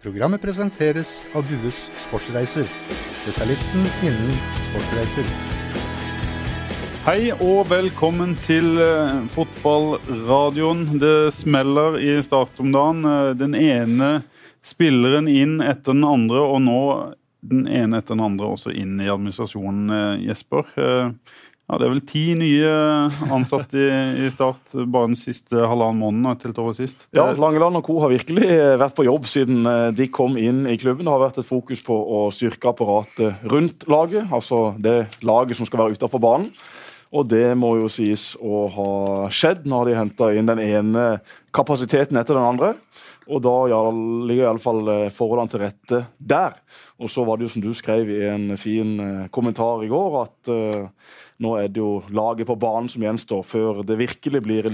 Programmet presenteres av Dues Sportsreiser, spesialisten innen sportsreiser. Hei og velkommen til eh, fotballradioen. Det smeller i Start om dagen. Eh, Den ene spilleren inn etter den andre, og nå den ene etter den andre også inn i administrasjonen, eh, Jesper. Eh, Ja, det er vel ti nye ansatte i, i Start bare den siste halvannen måneden til året sist. Det- Ja, Langeland og co. har virkelig vært på jobb siden eh, de kom inn i klubben. Det har vært et fokus på å styrke apparatet rundt laget, altså det laget som skal være utenfor banen. Og det må jo sies å ha skjedd når de henta inn den ene kapasiteten etter den andre. Og da ligger iallfall forholdene til rette der. Og så var det jo som du skrev i en fin eh, kommentar i går, at eh, nå er det jo laget på banen som gjenstår før det virkelig blir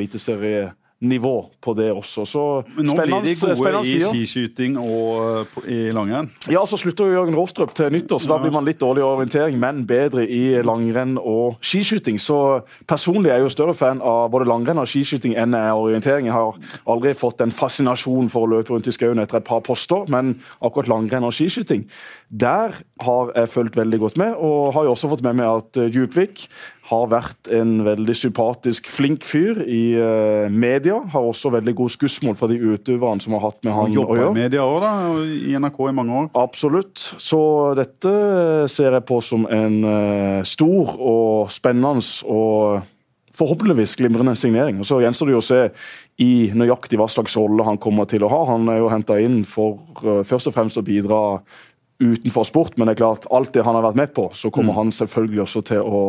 eliteserienivå på det også. Så Men nå blir de gode i skiskyting og eh, på- i langrenn. Ja, så slutter jo Jørgen Rostrup til nyttår, så da blir man litt dårlig i orientering, men bedre i langrenn og skiskyting. Så personlig er jeg jo større fan av både langrenn og skiskyting enn jeg er orientering. Jeg har aldri fått en fascinasjon for å løpe rundt i skauen etter et par poster, men akkurat langrenn og skiskyting, der har jeg fulgt veldig godt med, og har jo også fått med meg at eh, Djupvik har vært en veldig sympatisk, flink fyr i uh, media. Har også veldig gode skussmål fra de utøverne som har hatt med han å jobba i media òg, da. I NRK i mange år. Absolutt. Så dette ser jeg på som en uh, stor og spennende og forhåpentligvis glimrende signering. Og Så gjenstår det jo å se i nøyaktig hva slags rolle han kommer til å ha. Han er jo henta inn for uh, først og fremst å bidra utenfor sport, men det er klart alt det han har vært med på, så kommer han selvfølgelig også til å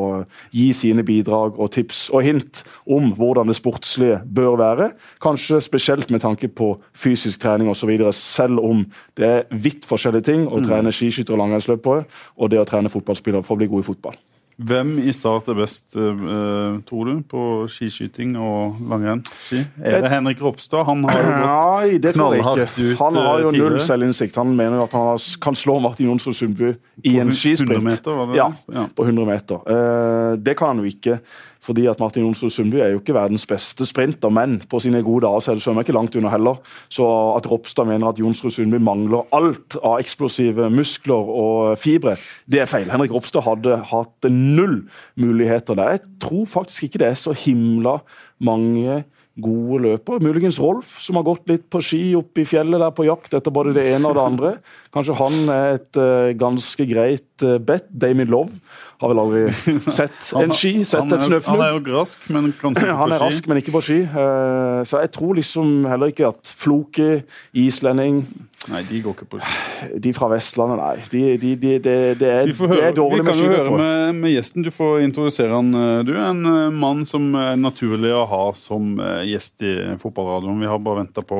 gi sine bidrag og tips og hint om hvordan det sportslige bør være. Kanskje spesielt med tanke på fysisk trening osv., selv om det er vidt forskjellige ting å trene skiskyttere og langrennsløpere og det å trene fotballspillere for å bli god i fotball. Hvem i Start er best, eh, tror du, på skiskyting og langrennsski? Er det Henrik Ropstad? Han har jo gått Nei, knallhardt ut, Han har jo eh, null tidligere. selvinnsikt. Han mener jo at han kan slå Martin Jonsrud Sundby i en 100 skisprint. meter, var det Ja. Ja. på 100 meter. Eh, det kan han jo ikke, fordi at Martin Jonsrud Sundby er jo ikke verdens beste sprinter, men på sine gode dager så er det svømmer ikke langt under heller. Så at Ropstad mener at Jonsrud Sundby mangler alt av eksplosive muskler og fibre, det er feil. Henrik Ropstad hadde hatt null muligheter der. Jeg tror faktisk ikke det er så himla mange gode løpere. Muligens Rolf, som har gått litt på ski oppe i fjellet der på jakt etter både det ene og det andre. Kanskje han er et eh, ganske greit uh, bet. Damien Love har vel aldri sett en ski, sett han et snøfnugg. Han er jo rask, men kanskje ikke på ski. Han er rask, men ikke på ski. Eh, Så jeg tror liksom heller ikke at Floki, islending, Nei, de går ikke på ski. de fra Vestlandet, nei. De, de, de, det, det, er, Vi, det er dårlig vi kan jo høre med, med gjesten. Du får introdusere han. eh, Du er en eh, mann som er naturlig å ha som eh, gjest i fotballradioen. Vi har bare venta på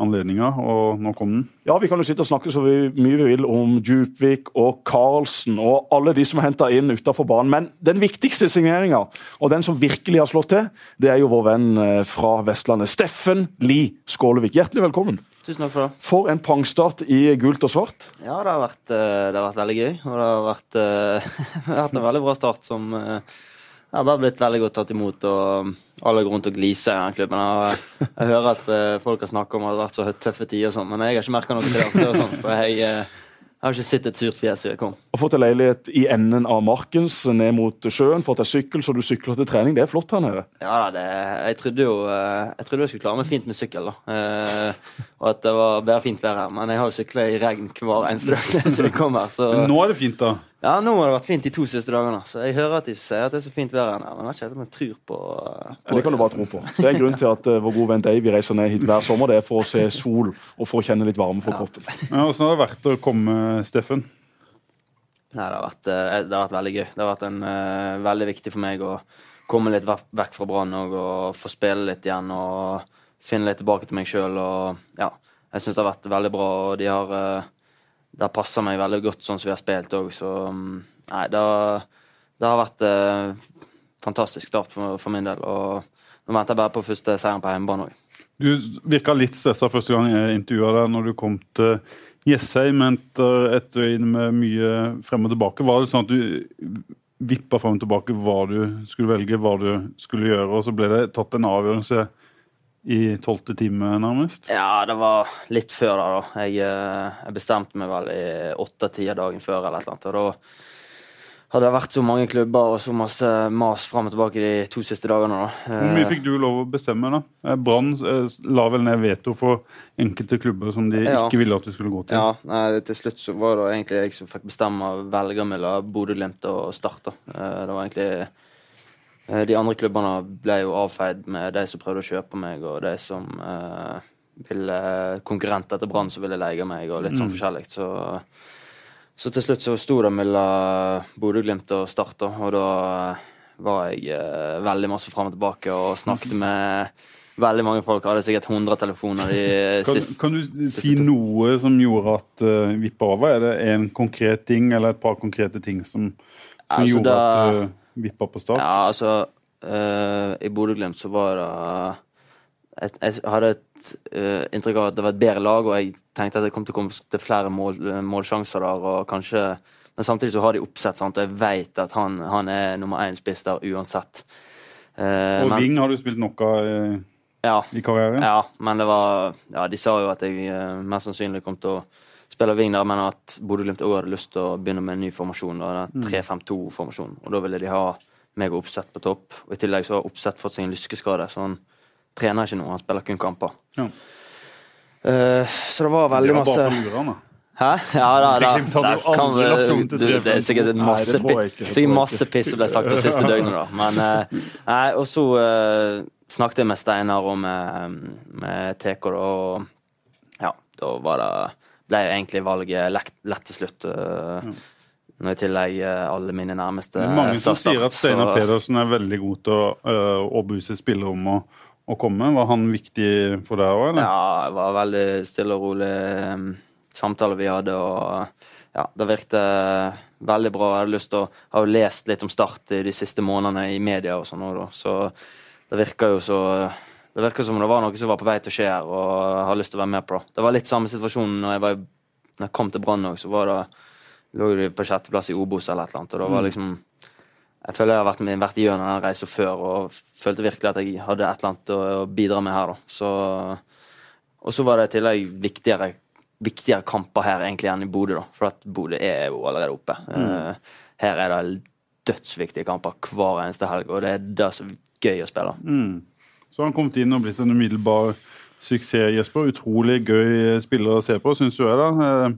anledninga, og nå kom den. Ja, Vi kan jo sitte og snakke så mye vi vil om Djupvik og Karlsen og alle de som er henta inn utenfor banen, men den viktigste signeringa, og den som virkelig har slått til, det er jo vår venn eh, fra Vestlandet. Steffen Lie Skålevik. Hjertelig velkommen. Tusen takk for det. For en pangstart i gult og svart. Ja, det har vært, eh, det har vært veldig gøy. Og det har vært, eh, det har vært en veldig bra start som jeg har bare blitt veldig godt tatt imot. Og alle går rundt og gliser i den klubben. Jeg, jeg hører at eh, folk har snakket om at det har vært så tøffe tider og sånn, men jeg har ikke merka noe til det. Så det sånn, for jeg, eh, jeg har ikke sett et surt fjes siden jeg kom. Og fått en leilighet i enden av Markens, ned mot sjøen. Fått en sykkel, så du sykler til trening. Det er flott her nede. Ja det, jeg trodde jo eh, Jeg trodde jeg skulle klare meg fint med sykkel, da. Eh, og at det var bare fint vær her. Men jeg har jo sykla i regn hver eneste dag siden jeg kom her, så Nå er det fint, da. Ja, nå har det vært fint de to siste dagene. Så jeg hører at de sier at det er så fint vær her nede. Men jeg vet ikke helt om jeg tror på, på det kan du bare tro på. Det er en grunn til at uh, vår gode venn Davy reiser ned hit hver sommer. Det er for å se sol og for å kjenne litt varme på kroppen. Ja, Åssen har det vært å komme, Steffen? Nei, det har, vært, eh, det har vært veldig gøy. Det har vært en, uh, veldig viktig for meg å komme litt vekk fra Brann og, og få spille litt igjen og finne litt tilbake til meg sjøl. Ja, jeg syns det har vært veldig bra, og de har eh, Det passa meg veldig godt sånn som vi har spilt òg, så mm, Nei, det det har vært eh, fantastisk start for, for min del. Og nå venter jeg bare på første seieren på hjemmebane òg. Du virka litt stressa første gang jeg intervjua deg, når du kom til Jessheim etter et døgn med mye frem og tilbake. Var det sånn at du vippa frem og tilbake hva du skulle velge, hva du skulle gjøre, og så ble det tatt en avgjørelse i tolvte time, nærmest? Ja, det var litt før da. da. Jeg, eh, jeg bestemte meg vel i åtte-tida dagen før eller annet. Og da hadde det vært så mange klubber og så masse mas fram og tilbake de to siste dagene. da. Hvor mye fikk du lov å bestemme? da? Eh, Brann eh, la vel ned veto for enkelte klubber som de Ja. ikke ville at du skulle gå til. Ja, nei, til slutt så var det egentlig jeg som fikk bestemme velge mellom Bodø-Glimt og Start. da. Det var egentlig De andre klubbene ble jo avfeid med de som prøvde å kjøpe meg, og de som uh, ville konkurrenter til Brann som ville leie meg, og litt sånn Mm. forskjellig. Så, så til slutt så sto det mellom Bodø-Glimt og Start, og da var jeg uh, veldig masse fram og tilbake og snakket med veldig mange folk. Hadde sikkert 100 telefoner de Kan, siste kan du si noe som gjorde at uh, vippa over? Er det en konkret ting eller et par konkrete ting som, som Altså, gjorde det- at du vippa på start? Ja, altså uh, I Bodø-Glimt så var det et, Jeg hadde et uh, inntrykk av at det var et bedre lag, og jeg tenkte at det kom til å komme til flere mål, målsjanser der. og kanskje Men samtidig så har de oppsett, sant? og jeg vet at han, han er nummer én spiss der uansett. Uh, Og men- Ving har du spilt noe av eh, ja, i karrieren? ja, men det var Ja, de sa jo at jeg eh, mest sannsynlig kom til å spille wing men at Bodø-Glimt òg hadde lyst til å begynne med en ny formasjon. Da, den 3-5-2-formasjonen. Og da ville de ha meg og Oppsett på topp. Og I tillegg så har Oppsett fått seg en lyskeskade, så han trener ikke nå. Han spiller kun kamper. Ja. Uh, så det var Det veldig var masse bare for å lure da. Hæ? Ja, da, da, da kan vi- du, Det er 3-5-2. sikkert masse, det det sikkert masse piss som ble sagt det siste døgnet, da. Men uh, nei, og så uh, snakket jeg med Steinar og med, med TK, da, og ja, da var det ble jo egentlig valget lett, lett til slutt. eh, Når i tillegg eh, alle mine nærmeste mange som start, sier at Steinar Pedersen er veldig god til å uh, overbevise spillere om å, å komme. Var han viktig for deg òg, eller? Ja, det var veldig stille og rolig um, samtale vi hadde, og ja, det virket veldig bra. Jeg hadde lyst til å ha lest litt om Start i de siste månedene i media og sånn. Så det virka jo så Det virka som det var noe som var på vei til å skje her, og jeg har lyst til å være med på det. Det var litt samme situasjon når jeg, var, når jeg kom til Brann òg, så var det lå de på sjetteplass i Obos eller et eller annet, og det var liksom jeg føler jeg har vært, med, vært gjennom den reisen før og følte virkelig at jeg hadde et eller annet å, å bidra med her. da. Så, og så var det i tillegg viktigere, viktigere kamper her egentlig enn i Bodø, da. For at Bodø er jo allerede oppe. Mm. her er det dødsviktige kamper hver eneste helg, og det er det som er gøy å spille. Mm. Så har han kommet inn og blitt en umiddelbar suksess, Jesper. Utrolig gøy spiller å se på, syns du er da.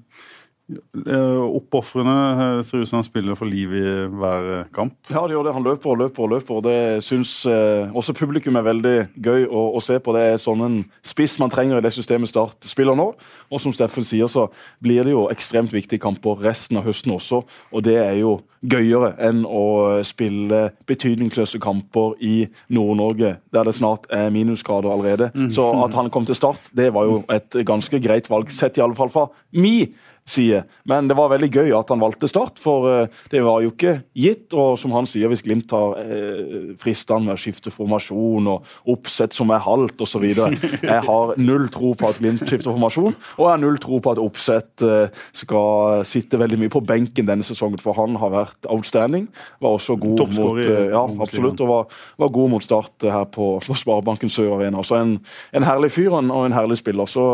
Eh, Oppofrende. eh, Ser ut som han spiller for liv i hver eh, kamp. Ja, det gjør det. Han løper og løper og løper. og Det syns også publikum er veldig gøy å, å se på. Det er sånn en spiss man trenger i det systemet Start spiller nå. Og som Steffen sier, så blir det jo ekstremt viktige kamper resten av høsten også. Og det er jo gøyere enn å spille betydningsløse kamper i Nord-Norge, der det snart er minusgrader allerede. Så at han kom til Start, det var jo et ganske greit valg, sett i alle fall fra mi side. Men det var veldig gøy at han valgte Start, for eh, det var jo ikke gitt. Og som han sier, hvis Glimt har eh, fristene med å skifte formasjon og oppsett som er halvt osv. Jeg har null tro på at Glimt skifter formasjon, og jeg har null tro på at oppsett eh, skal sitte veldig mye på benken denne sesongen, for han har vært outstanding. Var også god mot eh, Ja, absolutt. Og var, var god mot Start eh, her på, på Sparebanken Sør Arena. Så en, en herlig fyr og en, og en herlig spiller. Så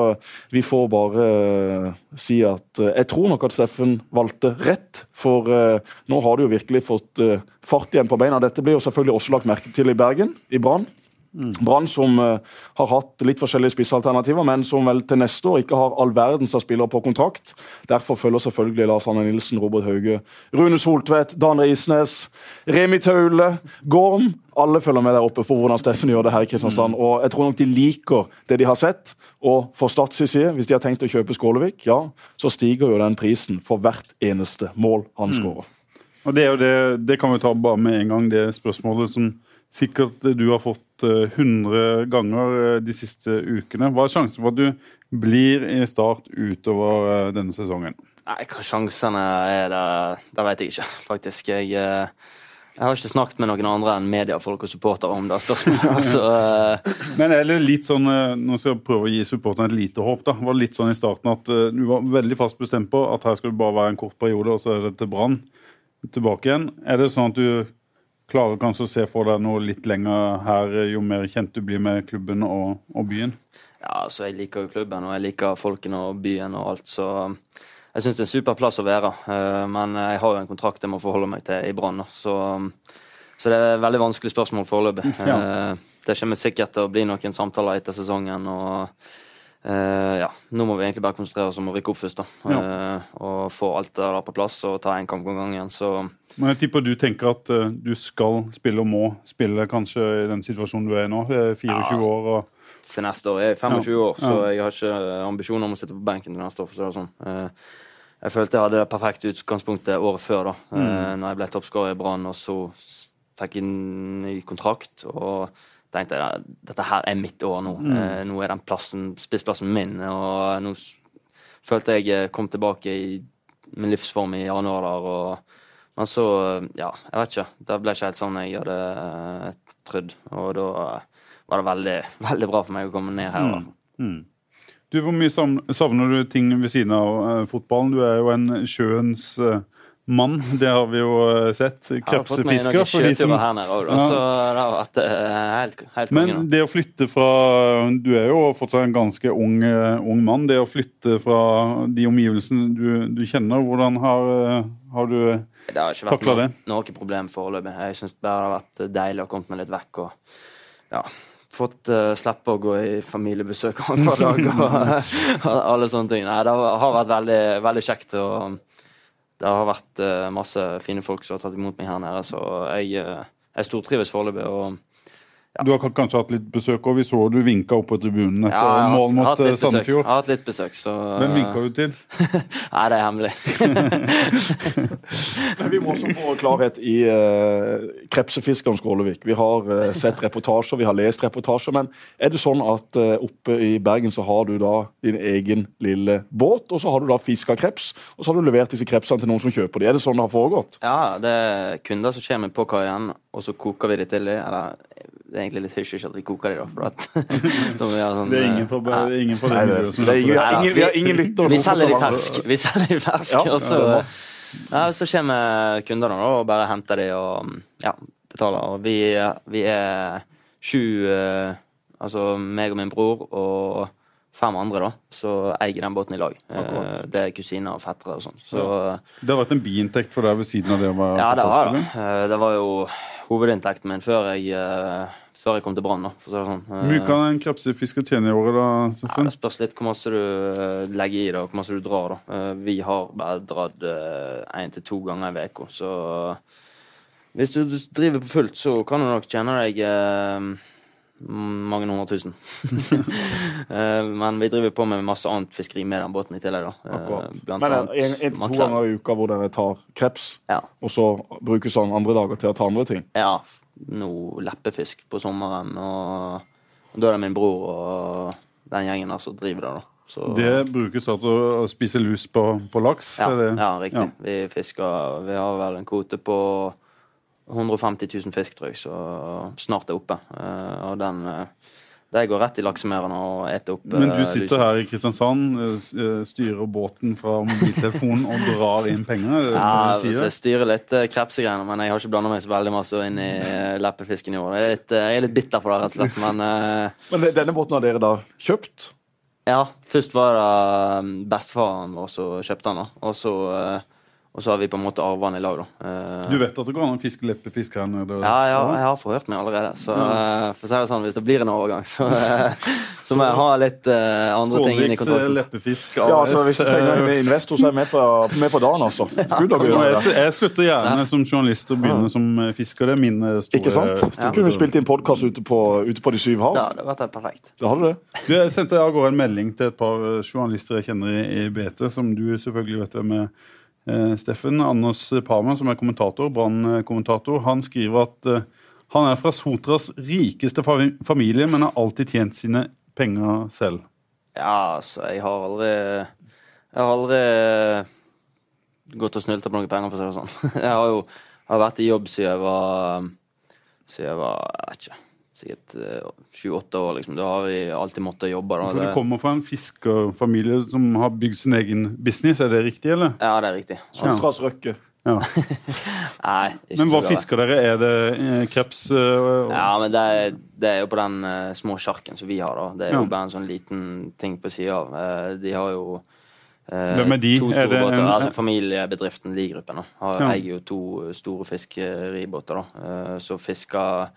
vi får bare si at eh, jeg tror nok at Steffen valgte rett, for eh, nå har du jo virkelig fått eh, fart igjen på beina. Dette blir jo selvfølgelig også lagt merke til i Bergen, i Brann. Brann som eh, har hatt litt forskjellige spissalternativer, men som vel til neste år ikke har all verdens av spillere på kontrakt. Derfor følger selvfølgelig Lars Arne Nilsen, Robert Hauge, Rune Soltvedt, Dan Risnes, Remi Taule, Gorm. Alle følger med der oppe på hvordan Steffen gjør det her i Kristiansand. Og jeg tror nok de liker det de har sett. Og for Stats side, hvis de har tenkt å kjøpe Skålevik, ja, så stiger jo den prisen for hvert eneste mål han skårer. Og det, er jo det, det kan vi ta bare med en gang, det spørsmålet som sikkert du har fått eh, 100 ganger eh, de siste ukene. Hva er sjansen for at du blir i Start utover eh, denne sesongen? Nei, hva sjansene er det, det vet jeg ikke, faktisk. Jeg, eh, jeg har ikke snakket med noen andre enn mediefolk og supportere om det spørsmålet. altså, uh... Men er det litt sånn, eh, nå skal jeg prøve å gi supporterne et lite håp. da, var det litt sånn i starten at eh, Du var veldig fast bestemt på at her skal det bare være en kort periode, og så er det til Brann tilbake igjen. Er det sånn at du klarer kanskje å se for deg noe litt lenger her, jo mer kjent du blir med klubben og, og byen? Ja, altså jeg liker jo klubben, og jeg liker folkene og byen og alt, så jeg syns det er en super plass å være. Eh, men jeg har jo en kontrakt jeg må forholde meg til i Brann, så, så, det er et veldig vanskelig spørsmål foreløpig. Ja. Eh, det kommer sikkert til å bli noen samtaler etter sesongen. og Uh, ja, Nå må vi egentlig bare konsentrere oss om å rykke opp først. da ja. uh, Og få alt det der på plass og ta en kamp om gangen. Så Men jeg tipper du tenker at uh, du skal spille og må spille kanskje i den situasjonen du er i nå? 24 ja. år og til neste år. Jeg er 25 år, så jeg har ikke ambisjoner om å sitte på benken til neste år. for å sånn. Eh, jeg følte jeg hadde det perfekte utgangspunktet året før, da mm. Når jeg ble toppskårer i Brann, og så fikk jeg ny kontrakt. og tenkte jeg dette her er mitt år nå. Mm. Eh, nå er den plassen, spissplassen min. Og nå følte jeg kom tilbake i min livsform i januar der. Og, men så, ja, jeg vet ikke. Det ble ikke helt sånn jeg hadde trodd. Og da var det veldig, veldig bra for meg å komme ned her. Mm. Mm. Du, Hvor mye savner du ting ved siden av uh, fotballen? Du er jo en sjøens uh, mann, det har vi jo uh, sett. Krepsefisker. For de som her nede også, ja. så det har vært helt, helt Men kongen, det å flytte fra Du er jo fortsatt en ganske ung, ung mann. Det å flytte fra de omgivelsene du, du kjenner, hvordan har, har du takla det? Det har ikke vært noe problem foreløpig. Jeg syns det har vært deilig å komme meg litt vekk. og ja, fått uh, slippe å gå i familiebesøk annenhver dag og alle sånne ting. Nei, det har vært veldig, veldig kjekt. og Det har vært uh, masse fine folk som har tatt imot meg her nede, så jeg, uh, jeg stortrives foreløpig. og ja. Du har kanskje hatt litt besøk òg? Vi så du vinka opp på tribunen etter ja, mål mot eh, Sandefjord. Jeg har hatt litt besøk, så Hvem vinka du til? Nei, det er hemmelig. Men vi må også få klarhet i uh, krepsefiskeren Skålevik. Vi har uh, sett reportasjer, vi har lest reportasjer. Men er det sånn at uh, oppe i Bergen så har du da din egen lille båt, og så har du da fiska kreps, og så har du levert disse krepsene til noen som kjøper dem. Er det sånn det har foregått? Ja, det er kunder som kommer på kaien, og så koker vi det til. Eller det er egentlig litt hysj at vi koker det, da. For at, sånn, det er ingen på, ja. ingen på det, det, det, Vi har ingen, vi har ingen lytter. Vi selger de fersk. Vi selger de fersk, ja, og så, ja, så kommer kundene da, og bare henter de og ja, betaler. Og vi, vi er sju eh, Altså meg og min bror og fem andre da, så eier den båten i lag. Akkurat. Eh, det er kusiner og fettere og sånn. Så, ja. Det har vært en biinntekt for deg ved siden av det å være Ja, det har det. Eh, det var jo hovedinntekten min før jeg, eh, før jeg kom til Brann. Si sånn. Hvor mye kan en krepsefisker tjene i året? da? Ja, det spørs litt hvor mye du legger i det, og hvor masse du drar. da. Vi har bare dratt én til to ganger i uka, så hvis du driver på fullt, så kan du nok tjene deg mange hundre tusen. Eh, men vi driver på med masse annet fiskeri med den båten i tillegg. da. Eh, Akkurat. Blant Men en, en, en to ganger i uka hvor dere tar kreps, ja. og så brukes den andre dager til å ta andre ting? Ja. Noe leppefisk på sommeren. Og, da er det min bror og den gjengen der som driver det. da. Så, det brukes altså å spise lus på, på laks? Ja, ja riktig. Ja. Vi fisker Vi har vel en kvote på 150 000 fisk, tror jeg, så snart er oppe. Uh, og den uh, det går rett i laksemerdene og eter opp Men du eh, sitter uh, her i Kristiansand, styrer båten fra mobiltelefonen og drar inn penger? Ja, jeg styrer litt krepsegreiene, men jeg har ikke blanda meg så veldig masse inn i leppefisken i år. Jeg er litt, jeg er litt bitter for det, rett og slett. Men, men denne båten har dere da kjøpt? Ja, først var det bestefaren vår som kjøpte den. da, og så og så har vi på en måte arva den i lag, da. Uh, du vet at det går an å fiske leppefisk her nede? Ja, ja, jeg har forhørt meg allerede. Så uh, for å si det sånn, hvis det blir en overgang, så, uh, så må jeg ha litt andre ting inn i kontrakten. leppefisk AS. Ja, altså, hvis du trenger en investor, så er jeg med på, med på dagen, altså. Gud, jeg, jeg, slutter gjerne som journalist og begynner som fisker. Det er min store Ikke sant? Du ja. kunne spilt inn podkast ute, ute, på De syv hav. Ja, det hadde vært perfekt. Da hadde det. Du, jeg sendte av gårde en melding til et par journalister jeg kjenner i, i BT, som du selvfølgelig vet hvem er Eh, Steffen Anders Parma, som er kommentator, Brann-kommentator, han skriver at eh, han er fra Sotras rikeste familie, men har alltid tjent sine penger selv. Ja, altså, jeg har aldri Jeg har aldri gått og snylta på noen penger, for å si det sånn. Jeg har jo har vært i jobb siden jeg var Siden jeg var Jeg vet ikke sikkert eh, sju-åtte år. liksom. Da har vi alltid måttet jobbe. Da. For Du kommer fra en fiskerfamilie som har bygd sin egen business, er det riktig? eller? Ja, det er riktig. Sostras Røkke. Ja. Nei, ikke Men hva fisker dere? Er det eh, kreps? og- Ja, men det er, det er jo på den uh, små sjarken som vi har, da. Det er jo Ja. bare en sånn liten ting på sida av. Uh, de har jo eh, Hvem er de? To Er store det båter. en- Altså familiebedriften Ligruppen Ja. eier jo to store fiskeribåter, da. Så fisker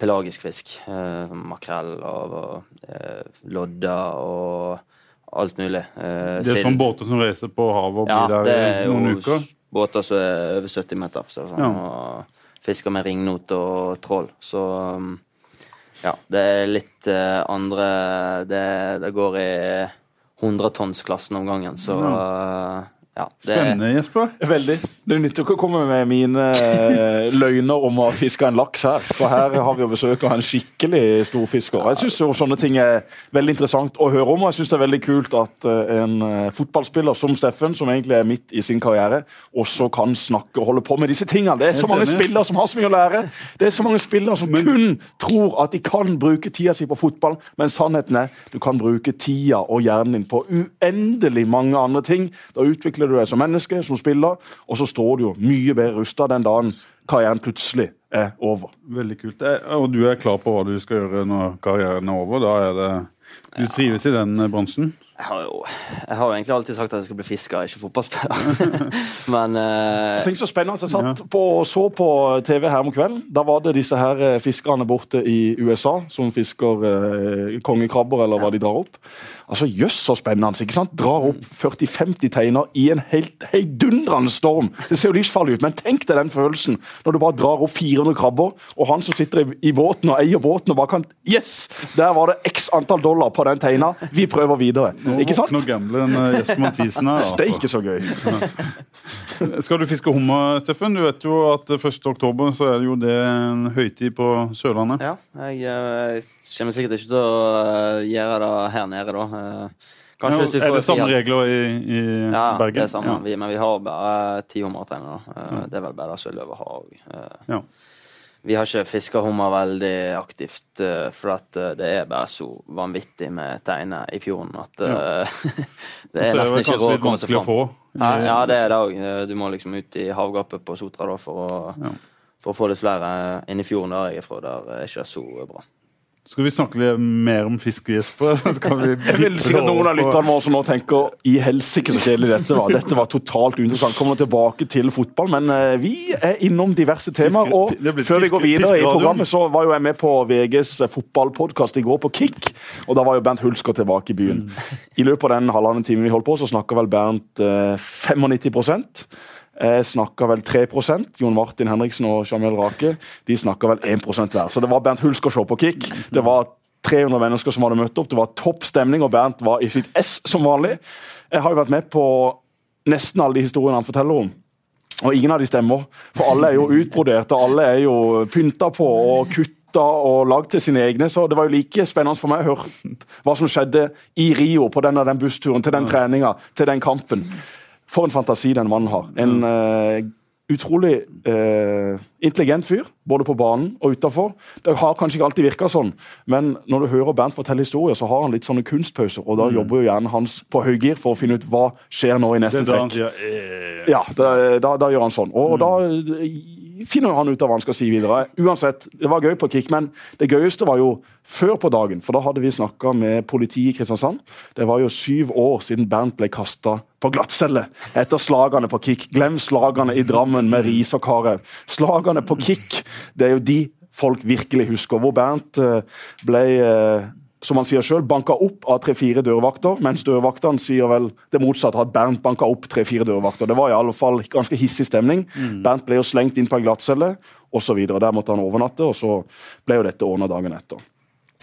pelagisk fisk. Eh, makrell og, og eh, lodder og alt mulig. Eh, Det er sånn båter som reiser på havet og blir ja, der er i noen uker? båter som er over 70 meter. Så sånn, Ja. Og fisker med ringnot og troll. Så um, ja, det er litt eh, andre det, det går i hundretonnsklassen om gangen, så uh, ja. Det, Spennende, Jesper. Veldig. Det nytter ikke å komme med mine eh, løgner om å fiske en laks her. For her har vi jo besøk av en skikkelig storfisker. Jeg syns sånne ting er veldig interessant å høre om. Og jeg syns det er veldig kult at eh, en eh, fotballspiller som Steffen, som egentlig er midt i sin karriere, også kan snakke og holde på med disse tingene. Det er så mange spillere som har så mye å lære. Det er så mange spillere som kun tror at de kan bruke tida si på fotball, men sannheten er du kan bruke tida og hjernen din på uendelig mange andre ting. Da utvikler du deg som menneske, som spiller, og så står du jo mye bedre rusta den dagen karrieren plutselig er over. Veldig kult. Eh, Og du er klar på hva du skal gjøre når karrieren er over? Da er det Du trives i den eh, bransjen? Jeg, har jo, jeg har jo egentlig alltid sagt at jeg skal bli fisker, ikke fotballspiller. Men uh, Tenk så spennende. Jeg satt på, og så på TV her om kvelden. Da var det disse her eh, fiskerne borte i USA som fisker uh, kongekrabber, eller hva de drar opp. Altså, Jøss, så spennende. ikke sant? Drar opp 40-50 teiner i en helt heidundrende storm. Det ser jo livsfarlig ut, men tenk deg den følelsen når du bare drar opp 400 krabber, og han som sitter i, i båten og eier båten og bare kan Yes! Der var det x antall dollar på den teina. Vi prøver videre. Nå Ikke sant? våkner gamblen eh, Jesper Mathisen her. altså. Steike så gøy. Skal du fiske hummer, Steffen? Du vet jo at 1. oktober så er det jo det en høytid på Sørlandet. ja, jeg jeg kommer sikkert ikke til å eh, gjøre det her nede, da. Eh, Ja, hvis vi er det samme regler i, i Ja, Bergen? det er samme. Ja. Vi, men vi har bare ti hummerteiner. Eh, Det er vel bare det som er lov å ha òg. Ja. Vi har ikke fiska hummer veldig aktivt, uh, for at uh, det er bare så vanvittig med teiner i fjorden at eh, det er nesten ikke råd å komme seg fram. få. Ja, ja, det er det òg. Du må liksom ut i havgapet på Sotra da, for å, Ja. for å få litt flere inn i fjorden der jeg er fra. Der er ikke så bra. Skal vi snakke litt mer om fiske, Jesper? Skal vi Jeg vil sikkert noen av lytterne våre som nå tenker i helsike så kjedelig dette var. Dette var totalt uinteressant. Kommer tilbake til fotball, men eh, vi er innom diverse temaer. Og før vi går videre i programmet, så var jo jeg med på VGs fotballpodkast i går på Kick. Og da var jo Bernt Hulsker tilbake i byen. I løpet av den halvannen timen vi holdt på, så snakka vel Bernt eh, 95 jeg snakka vel 3% Jon Martin Henriksen og Jamel Rake de snakka vel 1% hver. Så det var Bernt Hulsker show på Kick. Det var 300 mennesker som hadde møtt opp. Det var topp stemning, og Bernt var i sitt ess som vanlig. Jeg har jo vært med på nesten alle de historiene han forteller om. Og ingen av de stemmer, for alle er jo utbroderte, alle er jo pynta på og kutta og lagd til sine egne. Så det var jo like spennende for meg å høre hva som skjedde i Rio på den den bussturen, til den treninga, til den kampen. For en fantasi den mannen har. En uh, utrolig eh, intelligent fyr, både på banen og utafor. Det har kanskje ikke alltid virka sånn, men når du hører Bernt fortelle historier, så har han litt sånne kunstpauser, og da jobber jo hjernen hans på høygir for å finne ut hva skjer nå i neste da trekk. eh, Ja, da, da, da gjør han sånn. Og, da eh, finner han ut av hva han skal si videre. Uansett, det var gøy på kick, men det gøyeste var jo før på dagen. For da hadde vi snakka med politiet i Kristiansand. Det var jo syv år siden Bernt ble kasta på glattcelle etter slagene på kick. Glem slagene i Drammen med ris og karev. Slagene på kick, det er jo de folk virkelig husker. Hvor Bernt eh, ble eh, som han sier selv, banka opp av tre-fire dørvakter, mens dørvaktene sier vel det motsatte, at Bernt banka opp tre-fire dørvakter. Det var i alle fall ganske hissig stemning. Bernt ble jo slengt inn på en glattcelle osv. Der måtte han overnatte, og så ble jo dette ordna dagen etter.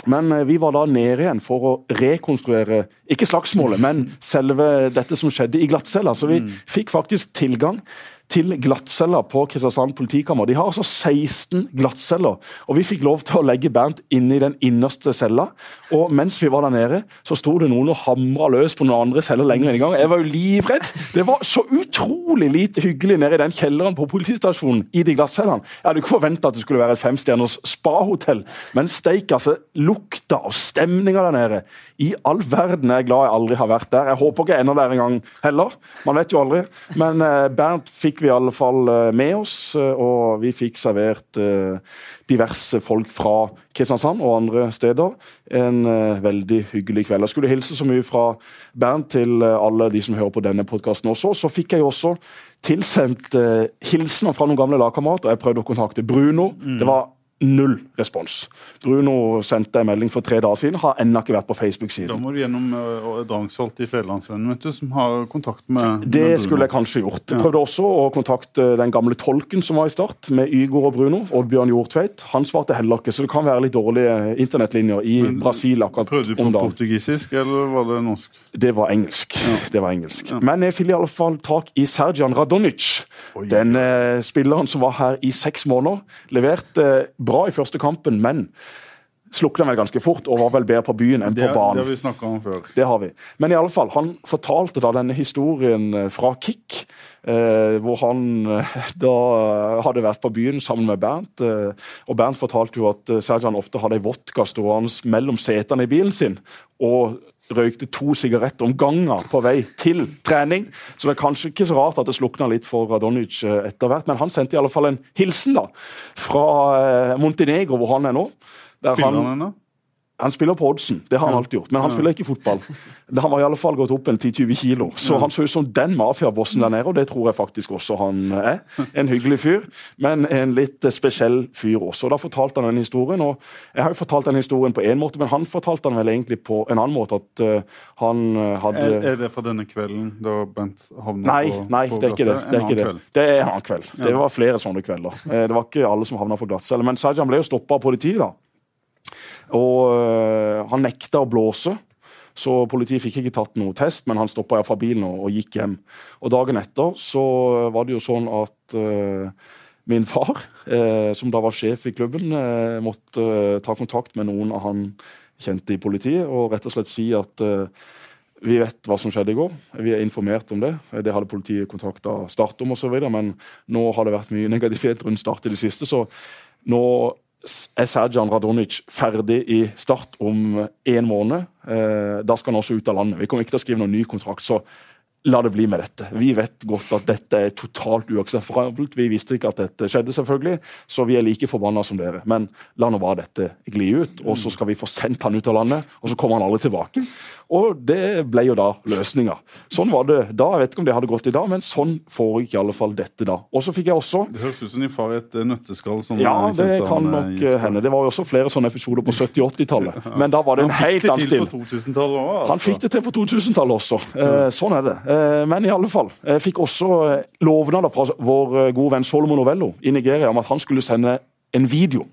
Men eh, vi var da nede igjen for å rekonstruere ikke slagsmålet, men selve dette som skjedde i glattcella. Så vi fikk faktisk tilgang til glattceller på Kristiansand politikammer. De har altså 16 glattceller. Og vi fikk lov til å legge Bernt inn i den innerste cella. Og mens vi var der nede, så sto det noen og hamra løs på noen andre celler lenger inn i gang. Jeg var jo livredd. Det var så utrolig lite hyggelig nede i den kjelleren på politistasjonen i de glattcellene. Jeg hadde ikke forventa at det skulle være et femstjerners spahotell, men steik, altså. Lukta og stemninga der nede. I all verden er jeg glad jeg aldri har vært der. Jeg håper ikke jeg ender der en gang heller. Man vet jo aldri. Men eh, Bernt fikk fikk vi i alle fall eh, med oss, eh, og vi fikk servert eh, diverse folk fra Kristiansand og andre steder. En veldig hyggelig kveld. Jeg skulle hilse så mye fra Bernt til alle de som hører på denne podkasten også. Så fikk jeg også tilsendt hilsener fra noen gamle lagkamerater. Jeg prøvde å kontakte Bruno. Mm. Det var null respons. Bruno sendte en melding for tre dager siden, har ennå ikke vært på Facebook-siden. Da må du gjennom uh, Drangsholt i Fedrelandsvennen, som har kontakt med Det med skulle jeg kanskje gjort. Jeg prøvde også å kontakte den gamle tolken som var i Start, med Ygor og Bruno. Oddbjørn Hjortveit. Han svarte heller ikke, så det kan være litt dårlige internettlinjer i Men, Brasil akkurat Prøvde du på portugisisk, eller var det norsk? Det var engelsk. Ja. Det var engelsk. Ja. Men jeg fikk i alle fall tak i Sergian Radonic. Oi. Den uh, spilleren som var her i seks måneder. Leverte uh, bra i første kampen, men slukna vel ganske fort og var vel bedre på byen enn på banen. Det har vi snakka om før. Det har vi. Men i alle fall, han fortalte da denne historien eh, fra Kick. Eh, hvor han eh, da hadde vært på byen sammen med Bernt. Eh, og Bernt fortalte jo at Sergian ofte hadde ei vodka stående mellom setene i bilen sin. og røykte to sigaretter om gangen på vei til trening. Så det er kanskje ikke så rart at det slukna litt for Radonic eh, etter hvert. Men han sendte i alle fall en hilsen da, fra eh, Montenegro, hvor han er nå. Spiller han ennå? Han spiller på oddsen, det har han alltid gjort, men han spiller ikke fotball. Han har i alle fall gått opp en 10-20 kilo, så han så ut som den mafiabossen der nede, og det tror jeg faktisk også han er. En hyggelig fyr, men en litt spesiell fyr også. Da fortalte han den historien, og jeg har jo fortalt den historien på én måte, men han fortalte den vel egentlig på en annen måte, at uh, han uh, hadde er, er, det fra denne kvelden da Bent havna nei, på Nei, det er ikke det. Det er, ikke det. det er en annen kveld. Det var flere sånne kvelder. Eh, det var ikke alle som havna på glattcelle, men Sajan ble jo stoppa av politiet da. Og øh, han nekta å blåse. Så politiet fikk ikke tatt noe test, men han stoppa fra bilen og, og, gikk hjem. Og Dagen etter så var det jo sånn at uh, min far, uh, som da var sjef i klubben, uh, måtte ta kontakt med noen av han kjente i politiet og rett og slett si at vi vet hva som skjedde i går. Vi er informert om det. Det hadde politiet kontakta Start om osv. Men nå har det vært mye negativitet rundt Start i det siste, så nå Serjan Radonic ferdig i Start om én måned. Eh, da skal han også ut av landet. Vi kommer ikke til å skrive noen ny kontrakt. så La det bli med dette. Vi vet godt at dette er totalt uakseptabelt. Vi visste ikke at dette skjedde, selvfølgelig, så vi er like forbanna som dere. Men la nå bare dette gli ut, og så skal vi få sendt han ut av landet. Og så kommer han aldri tilbake. Og det ble jo da løsninga. Sånn var det da. Jeg vet ikke om det hadde gått i dag, men sånn foregikk i alle fall dette da. Og så fikk jeg også Det høres ut som din far i et nøtteskall som ja, det kan nok eh, hende. Det var jo også flere sånne episoder på 70-80-tallet. Men da var det en helt annen stil. Han fikk det til på 2000-tallet også. Eh, sånn er det. Men i alle fall. Jeg fikk også lovnader fra vår gode venn Solomon Novello i Nigeria om at han skulle sende en video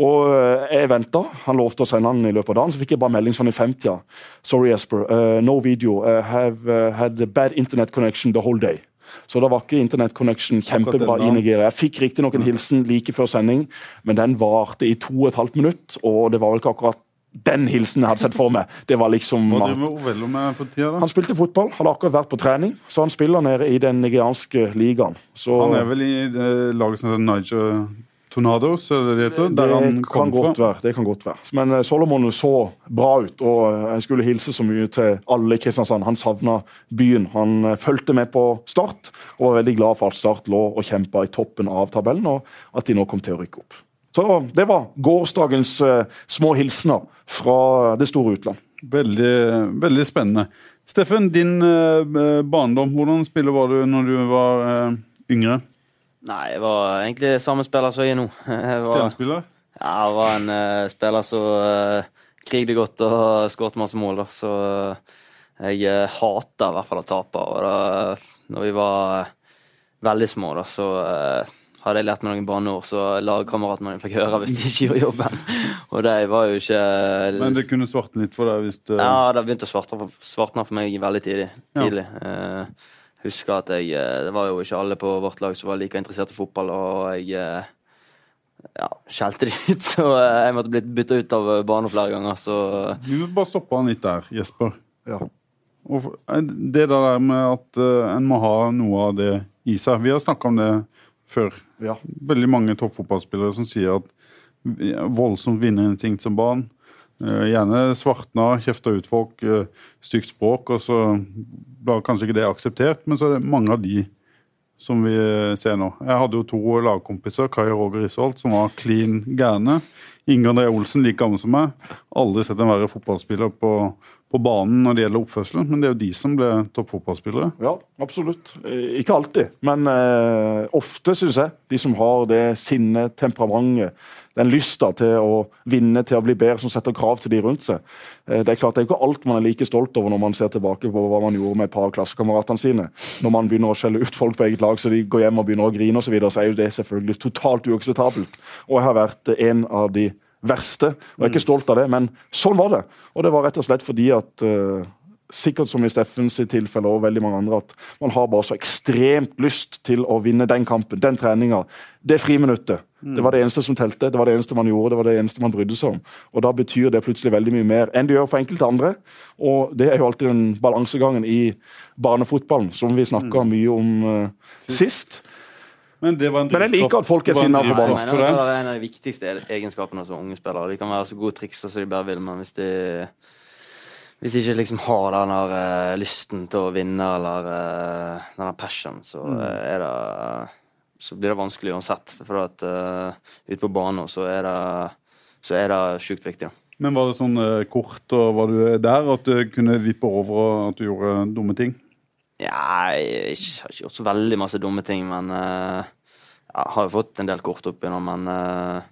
og eh, jeg venta. Han lovte å sende den i løpet av dagen. Så fikk jeg bare melding sånn i femtida. Sorry, Esper. Uh, no video. I have uh, had a bad internet connection the whole day. Så da var ikke internet connection kjempebra i Nigeria. Jeg fikk riktignok en hilsen like før sending, men den varte i to og et halvt minutt. Og det var vel ikke akkurat den hilsen jeg hadde sett for meg. Det var liksom? Han spilte fotball, hadde akkurat vært på trening. Så han spiller nede i den nigerianske ligaen. Så, han er vel i laget som heter Niger Tornadoes, eller det det heter? Der han kom fra? Være, det kan godt være. Men uh, Solomon så bra ut, og uh, jeg skulle hilse så mye til alle i Kristiansand. Han savna byen. Han uh, fulgte med på Start og var veldig glad for at Start lå og kjempa i toppen av tabellen, og at de nå kom til å rykke opp. Så det var gårsdagens små hilsener fra det store utland. Veldig, veldig spennende. Steffen, din barndom, hvordan spiller var du når du var yngre? Nei, jeg var egentlig samme spiller som jeg er nå. Stjernespiller? Ja, jeg var en uh, spiller som uh, krigde godt og skåret masse mål, da. Så uh, jeg hater i hvert fall å tape. Og da når vi var veldig små, da, så hadde jeg lært meg noen banneord så lagkameratene mine fikk høre hvis de ikke gjorde jobben. Og det var jo ikke Men det kunne svartne litt for deg hvis det Ja, det begynte å svartne for meg veldig tidlig. tidlig. Ja husker at jeg eh, Det var jo ikke alle på vårt lag som var like interessert i fotball, og jeg eh, ja, skjelte de ut, så eh, jeg måtte blitt bytta ut av banen flere ganger, så Du må bare stoppe han litt der, Jesper. Ja. Og det der med at en må ha noe av det i seg. Vi har snakka om det før. Ja. Veldig mange toppfotballspillere som sier at voldsomt vinnerinstinkt som barn. Uh, gjerne svartna, kjefta ut folk, uh, stygt språk, og så blir kanskje ikke det akseptert, men så er det mange av de som vi ser nå. Jeg hadde jo to lagkompiser, Kai og Roger Isholt, som var klin gærne. Inge André Olsen, like gammel som meg. Aldri sett en verre fotballspiller på, på banen når det gjelder oppførselen, men det er jo de som ble toppfotballspillere. Ja, absolutt. Ikke alltid, men eh, ofte, syns jeg. De som har det sinnet, temperamentet, den lysta til å vinne, til å bli bedre, som setter krav til de rundt seg. Eh, det er klart det er ikke alt man er like stolt over når man ser tilbake på hva man gjorde med et par av klassekameratene sine. Når man begynner å skjelle ut folk på eget lag så de går hjem og begynner å grine osv., så, videre, så er jo det selvfølgelig totalt uakseptabelt. Og jeg har vært en av de verste. Og jeg er ikke stolt av det, men sånn var det. Og det var rett og slett fordi at eh, Sikkert som i Steffens tilfelle og veldig mange andre, at man har bare så ekstremt lyst til å vinne den kampen, den treninga, det friminuttet. Det var det eneste som telte, det var det eneste man gjorde, det var det eneste man brydde seg om. Og Da betyr det plutselig veldig mye mer enn det gjør for enkelte andre. Og det er jo alltid den balansegangen i barnefotballen som vi snakka mye om uh, sist. Men, det var en Men jeg liker at folk er sinna for mener det. er en av de viktigste egenskapene som unge spillere. De kan være så gode trikser som de bare vil, men hvis de hvis de ikke liksom har den der uh, lysten til å vinne eller uh, den der passion, så Mm. eh, er det Så blir det vanskelig uansett. For at uh, ute på banen så er det så er det sjukt viktig. Men var det sånn uh, kort, og var du der at du kunne vippe over og at du gjorde dumme ting? Ja, jeg har ikke gjort så veldig masse dumme ting, men uh, jeg har jo fått en del kort opp igjennom, men eh,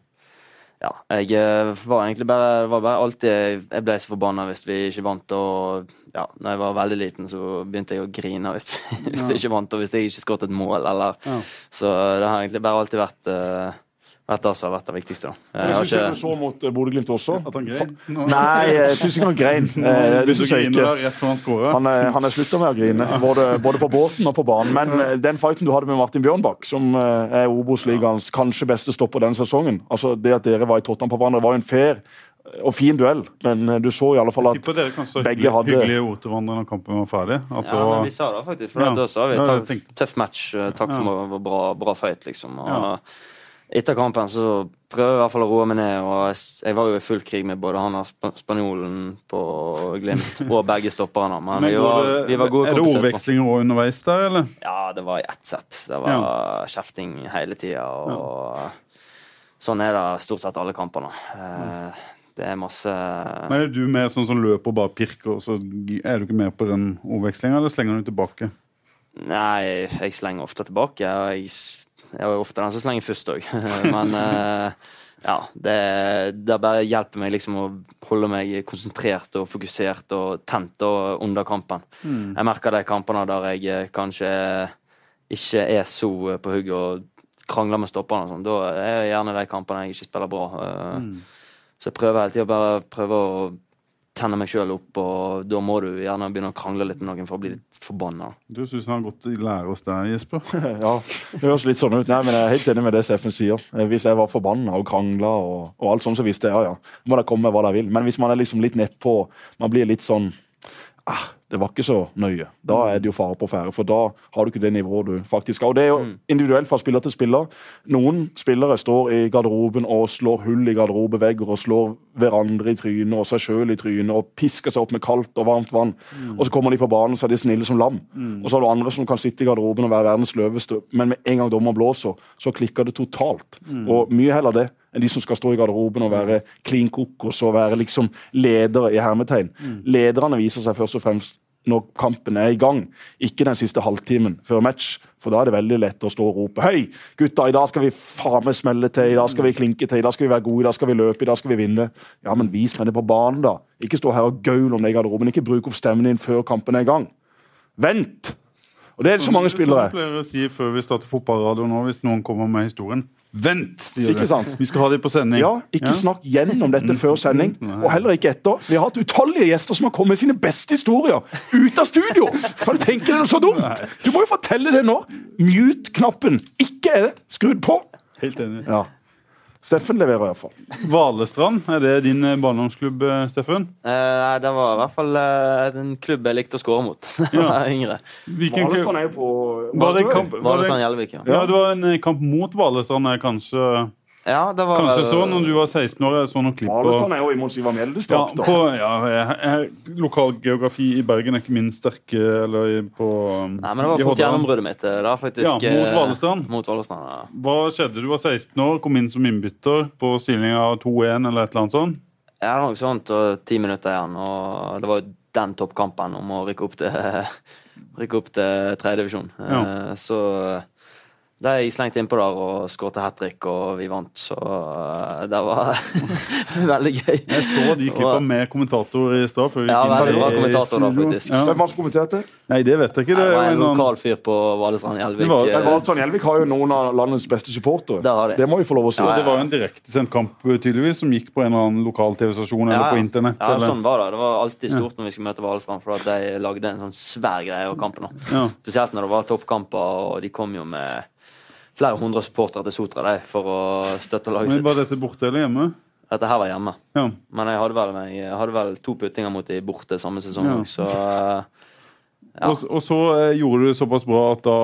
ja, jeg eh, var egentlig bare, var bare alltid Jeg ble så forbanna hvis vi ikke vant, og ja, når jeg var veldig liten, så begynte jeg å grine hvis, vi ikke vant, og hvis jeg ikke skåret et mål, eller Ja. Så det har egentlig bare alltid vært eh, vært det som har vært det viktigste, da. Jeg jeg har syns ikke så mot eh, Bodø-Glimt også. At han grein? Nå- Nei, jeg syns ikke han grein. Hvis Det syns jeg ikke. rett før han scorer. Han er, han er slutta med å grine, både, både på båten og på banen. Men eh, den fighten du hadde med Martin Bjørnbakk, som eh, er Obos-ligaens kanskje beste stopper denne sesongen altså Det at dere var i Tottenham på hverandre, var jo en fair og fin duell, men eh, du så i alle fall at dere kanskje begge hadde- hyggelige ord til hverandre når kampen var ferdig. At det Ja, men vi sa det faktisk. For Ja. da sa vi takk, tøff match, eh, takk for Ja. ja. bra, bra fight, liksom. Og Ja. Etter kampen så prøvde jeg i hvert fall å roe meg ned, og jeg, var jo i full krig med både han og spanjolen på Glimt og begge stopperne. Men, men vi, var, vi var gode er det ordvekslinger også underveis der, eller? Ja, det var i ett sett. Det var kjefting hele tida, og sånn er det stort sett alle kampene. Eh, Det er masse Men Er du mer sånn som løper og bare pirker, så er du ikke med på den ordvekslinga, eller slenger du tilbake? Nei, jeg slenger ofte tilbake. Og jeg, jeg er jo ofte den som slenger først òg. Men eh, ja, det, det bare hjelper meg liksom å holde meg konsentrert og fokusert og tent og under kampen. Jeg merker de kampene der jeg eh, kanskje ikke er så eh, på hugget og krangler med stopperne og sånn. Da er det gjerne de kampene jeg ikke spiller bra. Mm. Så jeg prøver hele tida bare prøve å tenne meg sjøl opp, og da må du gjerne begynne å krangle litt med noen for å bli litt forbanna. Du syns han har gått i lære hos deg, Jesper? Ja, det høres litt sånn ut. Nei, men Jeg er helt enig med det Seffen sier. Eh, Hvis jeg var forbanna og krangla, og, og alt sånt, så visste jeg ja, ja. Må da komme med hva de vil. Men hvis man er liksom litt nedpå, man blir litt sånn ah, Det var ikke så nøye. Da er det jo fare på ferde, for da har du ikke det nivået du faktisk har. Og det er jo individuelt fra spiller til spiller. Noen spillere står i garderoben og slår hull i garderobevegger og slår hverandre i trynet og seg sjøl i trynet og pisker seg opp med kaldt og varmt vann. Og så kommer de på banen, så er de snille som lam. Og så har du andre som kan sitte i garderoben og være verdens løveste, men med en gang dommer blåser, så klikker det totalt. Og mye heller det enn de som skal stå i garderoben og være klin kokos og være liksom ledere i hermetegn. Lederne viser seg først og fremst når kampen er i gang, ikke den siste halvtimen før match. For da er det veldig lett å stå og rope Hei, gutta, i dag skal vi faen meg smelle til, i dag skal vi klinke til, i dag skal vi være gode, i dag skal vi løpe, i dag skal vi vinne. Ja, men vis meg det på banen, da. Ikke stå her og gaul om det i garderoben. Ikke bruk opp stemmen din før kampen er i gang. Vent! Og det er så mange spillere. Som pleier å si før vi starter fotballradio nå, hvis noen kommer med historien. Vent, sier Ikke sant? Vi skal ha det på sending. Ja, ikke snakk gjennom dette før sending, og heller ikke etter. Vi har hatt utallige gjester som har kommet med sine beste historier ut av studio! Kan du tenke deg noe så dumt? Du må jo fortelle det nå! Mute-knappen ikke er skrudd på. Helt enig. Ja. Steffen leverer iallfall. Valestrand, er det din eh, barndomsklubb, eh, Steffen? Eh, Nei, det var i hvert fall eh, en klubb jeg likte å score mot da jeg var yngre. Hvilken klubb? er jo på Var det kamp? Var Valestrand Gjelvik, ja. ja, det var en eh, kamp mot Valestrand, er kanskje Ja, det var Kanskje vel- så når du var 16 år. Jeg så noen klipp på Valestrand er jo i Mons Ivar Mjeldes ja, på, ja, jeg, jeg, Lokalgeografi i Bergen er ikke min sterke eller på um, Nei, men det var fort gjennombruddet mitt. Da, faktisk Ja, mot eh, Valestrand. Mot Valestrand, ja. Hva skjedde? Du var 16 år, kom inn som innbytter på stillinga 2-1 eller et eller annet sånt. Ja, noe sånt, og ti minutter igjen. Og det var jo den toppkampen om å rykke opp til rykke opp til tredjedivisjon. Ja. Eh, Så da jeg slengt innpå der og skåret hat trick, og vi vant. Så eh, det var veldig gøy. Jeg så de klippa med kommentator i stad. Ja, veldig bra kommentator da, faktisk. Ja. Hvem var det som kommenterte? Nei, det vet jeg ikke. Det Det var en lokal fyr på Valestrand Gjelvik. Det Valestrand Gjelvik har jo noen av landets beste supportere. Det har de. Det må vi få lov å si. Ja, det var jo en direktesendt kamp tydeligvis, som gikk på en eller annen lokal TV-stasjon eller Ja, på internett. Ja, eller. sånn var det. Det var alltid stort når vi skulle møte Valestrand, for at de lagde en sånn svær greie av kampen. Ja. Spesielt når det var toppkamper, og de kom jo med flere hundre supportere til Sotra de, for å støtte laget sitt. Men. Var dette borte eller hjemme? Dette her var hjemme. Ja. Men jeg hadde vel, jeg hadde vel to puttinger mot de borte samme sesong Ja. så eh, Ja. Og, og så eh, gjorde du det såpass bra at da,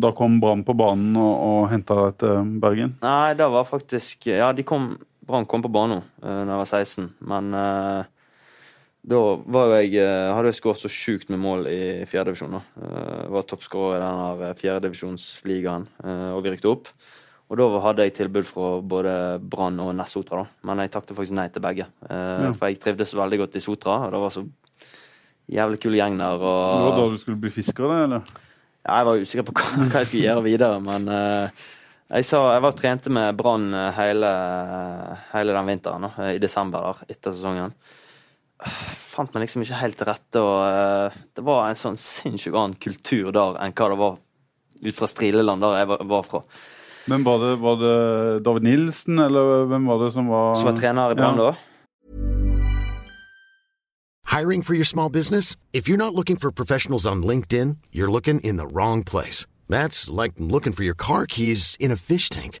da kom Brann på banen og, og henta deg til Bergen. Nei, det var faktisk Ja, de kom Brann kom på banen uh, da jeg var 16, men eh, da var jo jeg eh, hadde jeg skåret så sjukt med mål i fjerdedivisjon. Uh, var toppskårer i den fjerdedivisjonsligaen, uh, og vi rykte opp. Og da hadde jeg tilbud fra både Brann og Nessotra, da. Men jeg takket faktisk nei til begge. Eh, Ja. For jeg trivdes veldig godt i Sotra, og det var så jævlig kul gjeng der. Det var da du skulle bli fisker, da, eller? ja, jeg var usikker på hva, hva jeg skulle gjøre videre, men uh, jeg, sa, jeg var trente med Brann eh, hele, hele den vinteren, da, i desember der, etter sesongen. Fant meg liksom ikke helt til rette, og uh, det var en sånn sinnssykt annen kultur der enn hva det var ut fra Strileland, der jeg var, var fra. Men var det, var det David Nilsen, eller hvem var det som var Som var trener i Brann Ja. da. Hiring for your small business? If you're not looking for professionals on LinkedIn, you're looking in the wrong place. That's like looking for your car keys in a fish tank.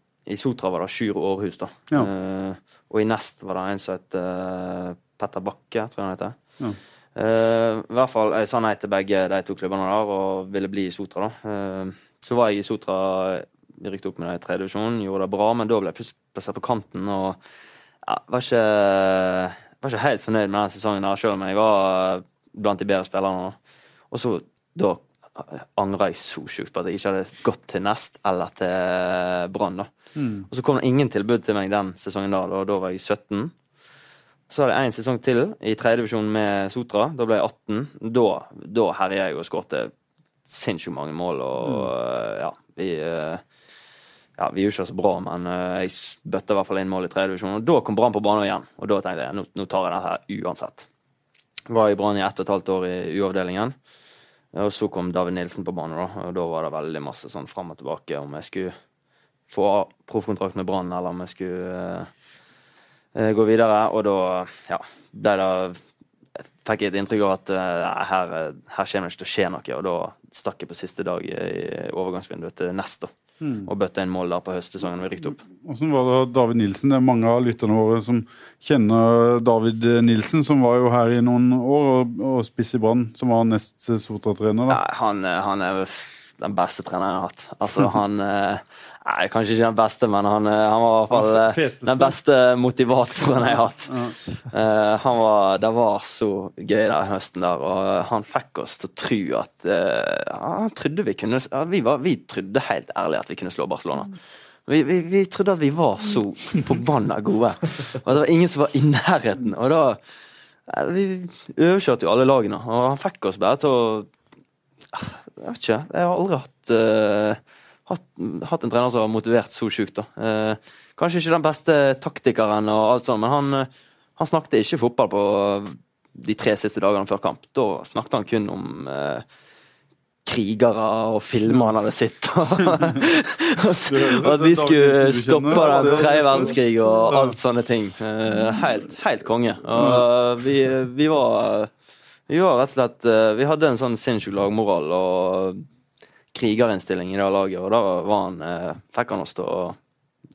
I Sotra var det Sjur Aarhus, da. Ja. Uh, og i Nest var det en som het uh, Petter Bakke, tror jeg han heter. Ja. Uh, I hvert fall, Jeg sa nei til begge de to klubbene der og ville bli i Sotra. da. Så var jeg i Sotra, rykte opp med det i tredje divisjon, gjorde det bra, men da ble jeg plutselig plassert på kanten. og ja, var ikke, var ikke helt fornøyd med den sesongen, der, selv om jeg var blant de bedre spillerne. Og så da angra jeg så sjukt på at jeg ikke hadde gått til Nest eller til Brann. da. Og så kom det ingen tilbud til meg den sesongen da, og da var jeg 17. Så hadde jeg en sesong til i tredjedivisjon med Sotra. Da ble jeg 18. Da, da herja jeg og skårte sinnssykt mange mål, og ja, vi eh, ja, vi gjorde ikke så bra, men eh, jeg bøtta i hvert fall inn mål i tredje divisjon. Og da kom Brann på banen igjen, og da tenkte jeg nå, nå tar jeg dette her uansett. Var i Brann i ett og et halvt år i U-avdelingen. Og så kom David Nilsen på banen, da, og da var det veldig masse sånn fram og tilbake om jeg skulle få proffkontrakt med Brann, eller om jeg skulle eh, gå videre. Og da ja, det fikk jeg et inntrykk av at uh, her, her kommer det ikke til å skje noe. Og da stakk jeg på siste dag i overgangsvinduet til Nest. Mm. Og bøtta inn mål der på høstsesongen vi rykte opp. Hvordan var det David Nilsen? Det er mange av lytterne våre som kjenner David Nilsen, som var jo her i noen år, og, og spiss i Brann, som var nest Sotra-trener. Han, han er den beste treneren jeg har hatt. Altså, han eh, Nei, kanskje ikke den beste, men han, eh, han var i hvert fall eh, Feteste. den beste motivatoren jeg har hatt. Han var, det var så gøy den høsten der, og han fikk oss til å tro at eh, Han trodde vi kunne ja, vi, var, vi trodde helt ærlig at vi kunne slå Barcelona. Vi, vi, vi trodde at vi var så forbanna gode, og det var ingen som var i nærheten. Og da Vi overkjørte jo alle lagene, og han fikk oss bare til å jeg vet ikke. Jeg har aldri hatt, uh, hatt, hatt en trener som har motivert så sjukt. Eh, kanskje ikke den beste taktikeren, og alt sånt, men han, eh, han snakket ikke fotball på de tre siste dagene før kamp. Da snakket han kun om uh, krigere og filmer han hadde sett. og og at vi skulle stoppe den tredje verdenskrig og alt sånne ting. Helt, helt konge. Og vi, vi var Vi var rett og slett eh, Vi hadde en sånn sinnssyk lagmoral og krigerinnstilling i det laget, og da var han, eh, fikk han oss til å,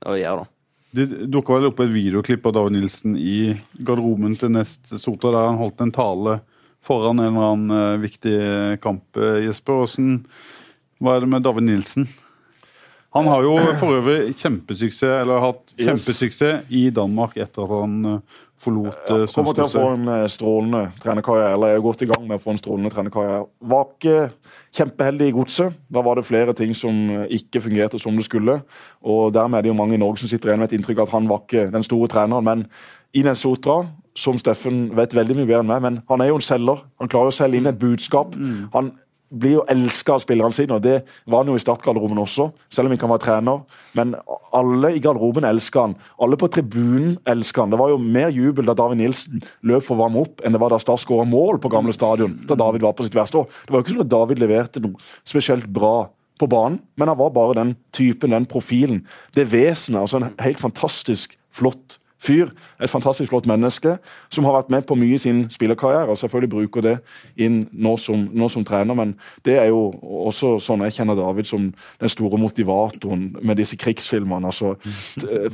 å gjøre det. Det dukka vel opp et videoklipp av David Nilsen i garderoben til Nest Sota, der han holdt en tale foran en eller annen eh, viktig kamp. Jesper, hvordan, hva er det med David Nilsen? Han har jo for øvrig kjempesuksess, eller har hatt kjempesuksess i Danmark etter at han forlot Ja, uh, kommer til å få en eh, strålende trenerkarriere. Eller er godt i gang med å få en strålende trenerkarriere. Var ikke kjempeheldig i godset. Da var det flere ting som eh, ikke fungerte som det skulle. Og dermed er det jo mange i Norge som sitter igjen med et inntrykk av at han var ikke den store treneren. Men Ines Sotra, som Steffen vet veldig mye bedre enn meg, men han er jo en selger. Han klarer å selge inn et budskap. Han blir jo elska av spillerne sine, og det var han jo i startgarderoben også, selv om han var trener. Men alle i garderoben elska han. Alle på tribunen elska han. Det var jo mer jubel da David Nilsen løp for å varme opp, enn det var da Start skåra mål på gamle stadion. Da David var på sitt verste år. Det var jo ikke sånn at David leverte noe spesielt bra på banen, men han var bare den typen, den profilen. Det vesenet. altså En helt fantastisk flott fyr. Et fantastisk flott menneske som har vært med på mye i sin spillerkarriere. og selvfølgelig bruker det inn nå som, nå som trener, men det er jo også sånn jeg kjenner David som den store motivatoren med disse krigsfilmene. altså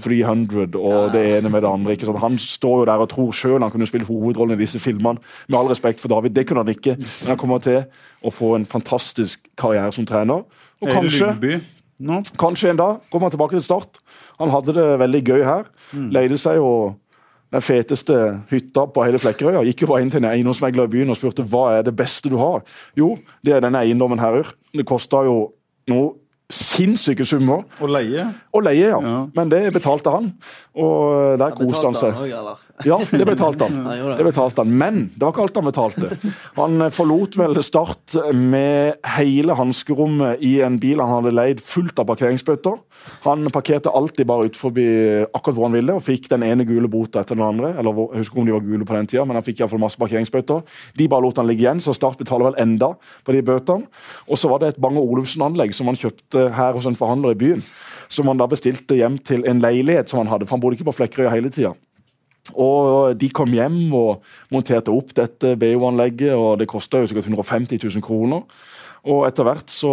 300 og det ene med det andre. ikke sant? Han står jo der og tror sjøl han kunne spilt hovedrollen i disse filmene. Med all respekt for David, det kunne han ikke, men han kommer til å få en fantastisk karriere som trener. Og kanskje Nå? Kanskje en dag kommer han tilbake til start. Han hadde det veldig gøy her. Leide seg jo den feteste hytta på hele Flekkerøya. Gikk jo bare inn til en eiendomsmegler i byen og spurte hva er det beste du har. Jo, det er denne eiendommen her. Det kosta jo noe sinnssyke summer Å leie? å leie, ja. Ja. Men det betalte han, og der koste han seg. Ja, det betalte han. Det. Betalte han. Men det var ikke alt han betalte. Han eh, forlot vel Start med hele hanskerommet i en bil han hadde leid fullt av parkeringsbøter. Han parkerte alltid bare ut forbi akkurat hvor han ville, og fikk den ene gule bota etter den andre. eller Jeg husker om de var gule på den tida, men han fikk i fall masse parkeringsbøter. De bare lot han ligge igjen, så Start betaler vel enda på de bøtene. Og så var det et Bang Olufsen-anlegg som han kjøpte her hos en forhandler i byen. Som han da bestilte hjem til en leilighet som han hadde, for han bodde ikke på Flekkerøya hele tida. Og de kom hjem og monterte opp dette BO-anlegget, og det kosta sikkert 150 000 kroner. Og etter hvert så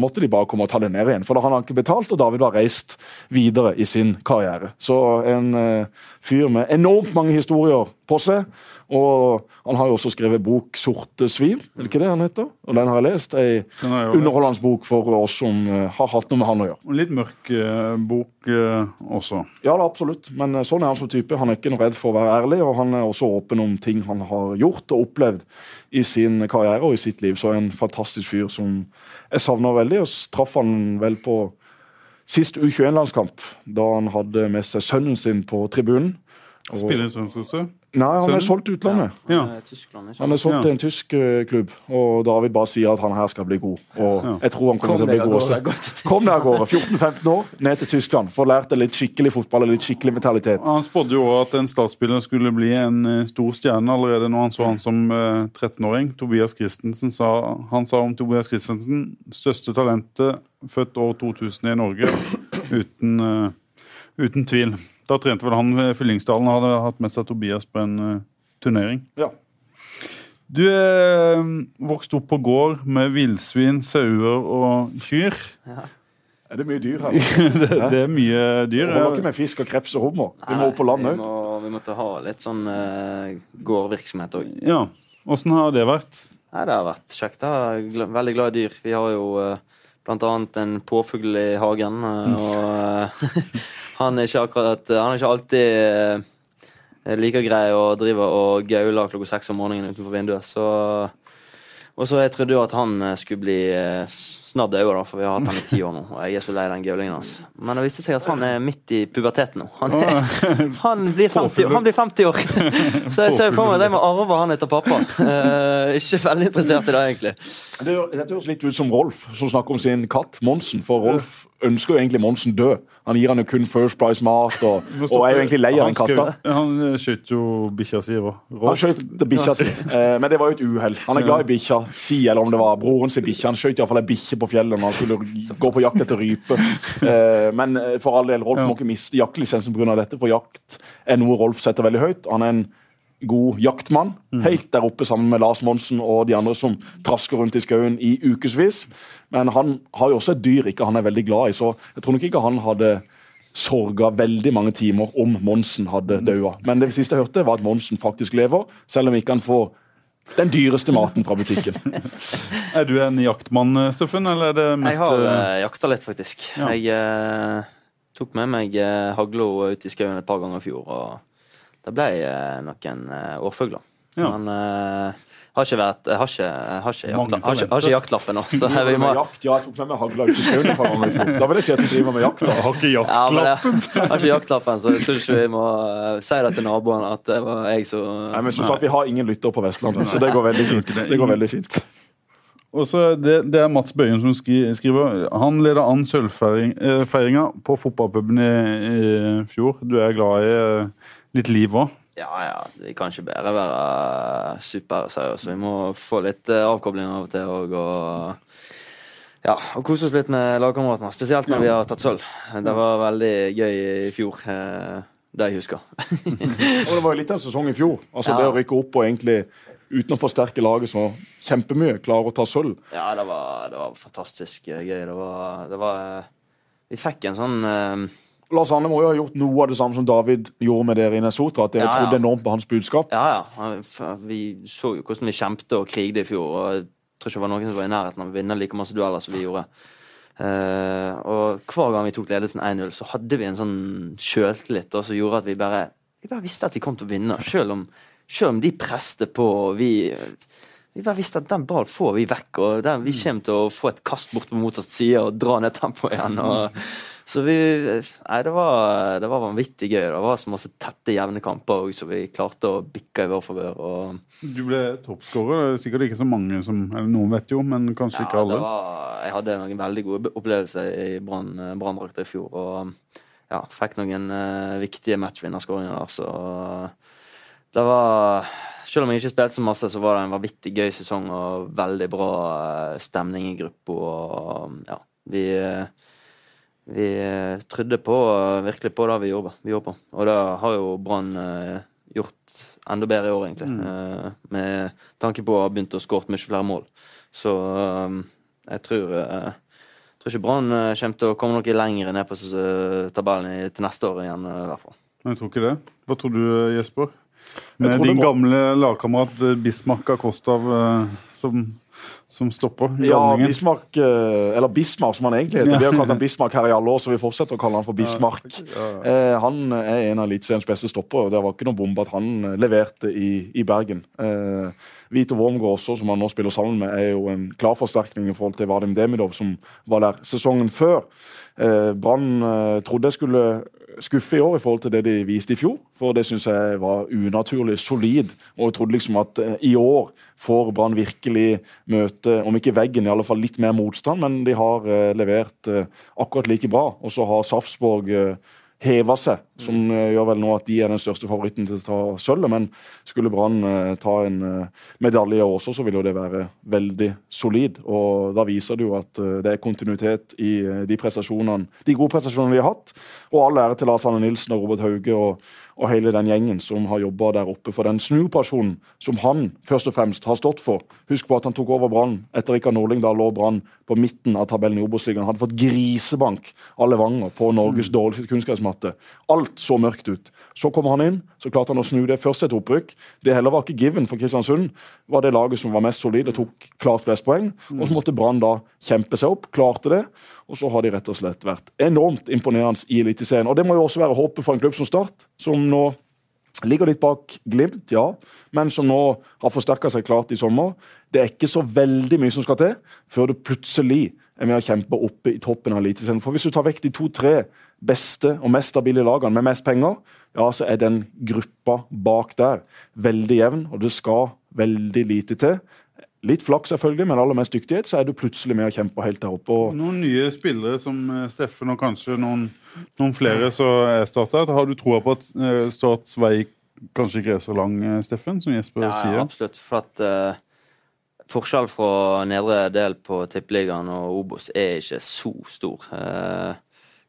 måtte de bare komme og ta det ned igjen, for da hadde han ikke betalt, og David var reist videre i sin karriere. Så en eh, fyr med enormt mange historier på seg. Og han har jo også skrevet bok 'Sorte svin', er det ikke det han heter? Og den har jeg lest. Ei underholdende bok for oss som eh, har hatt noe med han å gjøre. En litt mørk eh, bok eh, også. Ja, da, absolutt. Men sånn er han som type. Han er ikke noe redd for å være ærlig, og han er også åpen om ting han har gjort og opplevd i sin karriere og i sitt liv. Så en fantastisk fyr som jeg savner veldig. Og traff han vel på sist U21-landskamp, da han hadde med seg sønnen sin på tribunen. Spiller Strømsgodset? Nei, han er solgt til utlandet. Ja. Eh, Tyskland, Han er solgt til en tysk eh, klubb, og David bare sier at han her skal bli god. Og jeg tror han kommer til å bli god også. Kom deg av gårde. 14-15 år, ned til Tyskland. Får lært deg litt skikkelig fotball og litt skikkelig mentalitet. Han spådde jo at en statsspiller skulle bli en eh, stor stjerne allerede når han så han som eh, 13-åring. Tobias Christensen sa, han sa om Tobias Christensen største talentet født år 2000 i Norge, uten, eh, uten tvil. Da trente vel han Fyllingsdalen og hadde hatt med seg Tobias på en uh, turnering. Ja. Du eh, vokste opp på gård med villsvin, sauer og kyr. Ja. Er det mye dyr her? det, det er mye dyr. Det holder ikke med fisk og kreps og hummer. Vi må opp på land vi, òg. må, vi måtte ha litt sånn uh, gårdvirksomhet òg. Ja. Åssen har det vært? Nei, det har vært kjekt. Jeg er gl veldig glad i dyr. Vi har jo uh, blant annet en påfugl i hagen. eh, og eh, han er ikke akkurat Han er ikke alltid uh, like grei å drive og gaule klokka seks om morgenen utenfor vinduet. Så og så jeg trodde jo at han eh, skulle bli eh, snadd øye, da, for vi har hatt han i ti år nå. Og jeg er så lei den gøvlingen hans. Men det viste seg at han er midt i puberteten nå. Han, er, han, blir, 50, han blir 50 år! Så jeg ser for meg at jeg må arve han etter pappa. Uh, ikke veldig interessert i det, egentlig. Det, dette høres litt ut som Rolf, som snakker om sin katt Monsen. For Rolf ønsker jo egentlig Monsen død. Han gir han jo kun First Price mat, og, og er jo egentlig lei av den katta. Han skjøt jo bikkja si. Han skjøt bikkja si, eh, men det var jo et uhell. Han er glad i bikkja si, eller om det var broren sin bikkje. Han skjøt iallfall ei bikkje på fjellet når han skulle gå på jakt etter rype. Eh, men eh, for all del, Rolf må ikke miste jaktlisensen pga. dette, for jakt er noe Rolf setter veldig høyt. Han er en god jaktmann. Mm. Helt der oppe sammen med Lars Monsen og de andre som trasker rundt i skauen i ukevis. Men han har jo også et dyr ikke han er veldig glad i, så jeg tror nok ikke han hadde sorga veldig mange timer om Monsen hadde mm. daua. Men det siste jeg hørte, var at Monsen faktisk lever, selv om ikke han får den dyreste maten fra butikken. er du en jaktmann, Steffen? Eller er det mest Jeg har uh, jakta litt, faktisk. Ja. Jeg uh, tok med meg uh, hagla ut i skauen et par ganger i fjor. og det ble uh, noen uh, årfugler. Ja. Men uh, har ikke vært har ikke, har ikke, jaktla, har ikke, har ikke jaktlappen. Også, vi må... jakt, ja, jeg tok med meg hagla ut i skauen Da vil jeg si at du driver med jakt. Da. Har ikke jaktlappen. Ja, jeg, har ikke jaktlappen, så jeg tror ikke vi må si det til naboene at det var jeg som Nei, men som sagt, Vi har ingen lytter på Vestlandet, så det går veldig fint. Det går veldig fint. Og så det, det, er Mats Bøyen som skriver. Han leder an sølvfeiringa på fotballpuben i, i, fjor. Du er glad i litt liv òg? Ja, ja. Vi kan ikke bare være superseriøse. Vi må få litt eh, avkobling av og til òg. Og, ja, og kose oss litt med lagkameratene. Spesielt når vi har tatt sølv. Det var veldig gøy i fjor. Eh, det jeg husker. og det var jo litt av en sesong i fjor. Altså ja. Det å rykke opp og egentlig uten å forsterke laget så kjempemye, klare å ta sølv. Ja, det var, det var fantastisk gøy. Det var, det var Vi fikk en sånn Lars Arne må jo ha gjort noe av det samme som David gjorde med dere i Nesotra. At dere ja, ja. trodde enormt på hans budskap. Ja, ja. Vi så jo hvordan vi kjempet og krigde i fjor. og Jeg tror ikke det var noen som var i nærheten av å vinne like masse dueller som vi gjorde. Uh, og hver gang vi tok ledelsen 1-0, så hadde vi en sånn sjøltillit som gjorde at vi bare, vi bare visste at vi kom til å vinne. Selv om, om de preste på. Vi, vi bare visste at den ballen får vi vekk, og den, vi kommer til å få et kast bort på motsatt side og dra ned tempoet igjen. og så vi Nei, det var, det var vanvittig gøy. Det var så masse tette, jevne kamper så vi klarte å bikke i vår favør. Du ble toppskårer. Sikkert ikke så mange som Eller noen vet jo, men kanskje ja, ikke alle. Var, jeg hadde noen veldig gode opplevelser i Branndrakta i fjor. Og ja, fikk noen uh, viktige matchvinnerskåringer der, så det var Selv om jeg ikke spilte så masse, så var det en vanvittig gøy sesong og veldig bra uh, stemning i gruppa. Og ja, vi uh, vi eh, trodde på, virkelig på det vi gjorde, vi gjorde på. Og det har jo Brann eh, gjort enda bedre i år, egentlig. Mm. Eh, med tanke på å ha begynt å skåre mye flere mål. Så eh, jeg tror, eh, jeg tror ikke Brann eh, kommer til å komme noe lenger ned på tabellen til neste år igjen, i hvert fall. Jeg tror ikke det. Hva tror du, Jesper? Med din gamle lagkamerat Bismarck Kostav som som stopper Ja, Bismarck, eh, eller Bismarck som han egentlig heter. Vi har kalt han Bismarck her i alle år, så vi fortsetter å kalle han for Bismarck. Eh, han er en av Eliteseriens beste stoppere, og det var ikke noen bombe at han eh, leverte i, i Bergen. Eh, Vito Wormgård også, som han nå spiller sammen med, er jo en klar forsterkning i forhold til Vadim Demidov, som var der sesongen før. Eh, Brann trodde jeg skulle skuffe i år i forhold til det de viste i fjor. For det syns jeg var unaturlig solid. Og jeg trodde liksom at eh, i år får Brann virkelig møte, om ikke veggen, i alle fall litt mer motstand. Men de har eh, levert eh, akkurat like bra. Og så har Safsborg heva seg, som uh, gjør vel nå at de er den største favoritten til å ta sølvet. Men skulle Brann uh, ta en uh, medalje også, så vil jo det være veldig solid. Og da viser det jo at det er kontinuitet i de prestasjonene, de gode prestasjonene vi har hatt. Og all ære til Lars Anne Nilsen og Robert Hauge og og hele den gjengen som har jobba der oppe for den snuoperasjonen som han først og fremst har stått for. Husk på at han tok over Brann etter Rikard Norling. Da lå Brann på midten av tabellen i Obos-ligaen. Hadde fått grisebank av Levanger på Norges dårligste kunstgressmatte. Alt så mørkt ut. Så kom han inn, så klarte han å snu det. Først et opprykk. Det heller var ikke given for Kristiansund. var det laget som var mest solid og tok klart flest poeng. Og så måtte Brann da kjempe seg opp. Klarte det. Og så har de rett og slett vært enormt imponerende i Eliteserien. Og det må jo også være håpet for en klubb som Start, som nå ligger litt bak Glimt, ja, men som nå har forsterka seg klart i sommer. Det er ikke så veldig mye som skal til før det plutselig er med å kjempe oppe i toppen av Eliteserien. For hvis du tar vekk de to-tre beste og mest stabile lagene med mest penger, ja, så er den gruppa bak der veldig jevn, og det skal veldig lite til. Litt flaks, selvfølgelig, men aller mest dyktighet, så er du plutselig med og kjemper helt der oppe. Og Noen nye spillere som eh, Steffen og kanskje noen, noen flere som er starta. Har du troa på at eh, Starts vei kanskje ikke er så lang, eh, Steffen, som Jesper Ja, ja, absolutt. For at uh, forskjell fra nedre del på Tippeligaen og Obos er ikke så stor. Eh,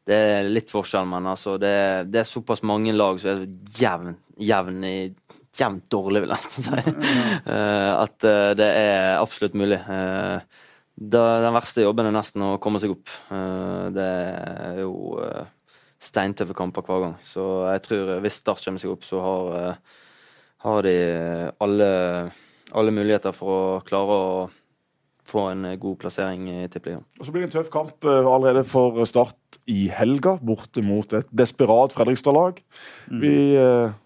det er litt forskjell, men altså det, det er såpass mange lag som er så jevn, jevn i Jevnt dårlig, vil jeg nesten si. Eh, at eh, det er absolutt mulig. Eh, den verste jobben er nesten å komme seg opp. Det er jo steintøffe kamper hver gang. Så jeg tror hvis Start kommer seg opp, så har, har de alle, alle muligheter for å klare å få en god plassering i Tippeligaen. Og Så blir det en tøff kamp eh, allerede for Start i helga, borte mot et desperat Fredrikstad-lag. Vi eh,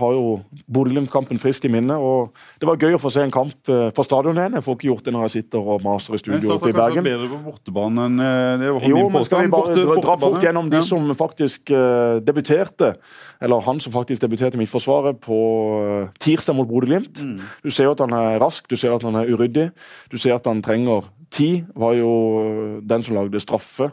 har jo Bodø-Glimt-kampen friskt i minne, og det var gøy å få se en kamp eh, på stadion igjen. Jeg får ikke gjort det når jeg sitter og maser i studio oppe i Bergen. bedre på bortebane enn eh, det var Jo, men skal vi bare Borte- dra, dra fort gjennom de som faktisk uh, debuterte, eller han som faktisk debuterte i Midtforsvaret på tirsdag mot Bodø-Glimt. Mm. Du ser jo at han er rask, du ser at han er uryddig, du ser at han trenger tid. Var jo den som lagde straffe,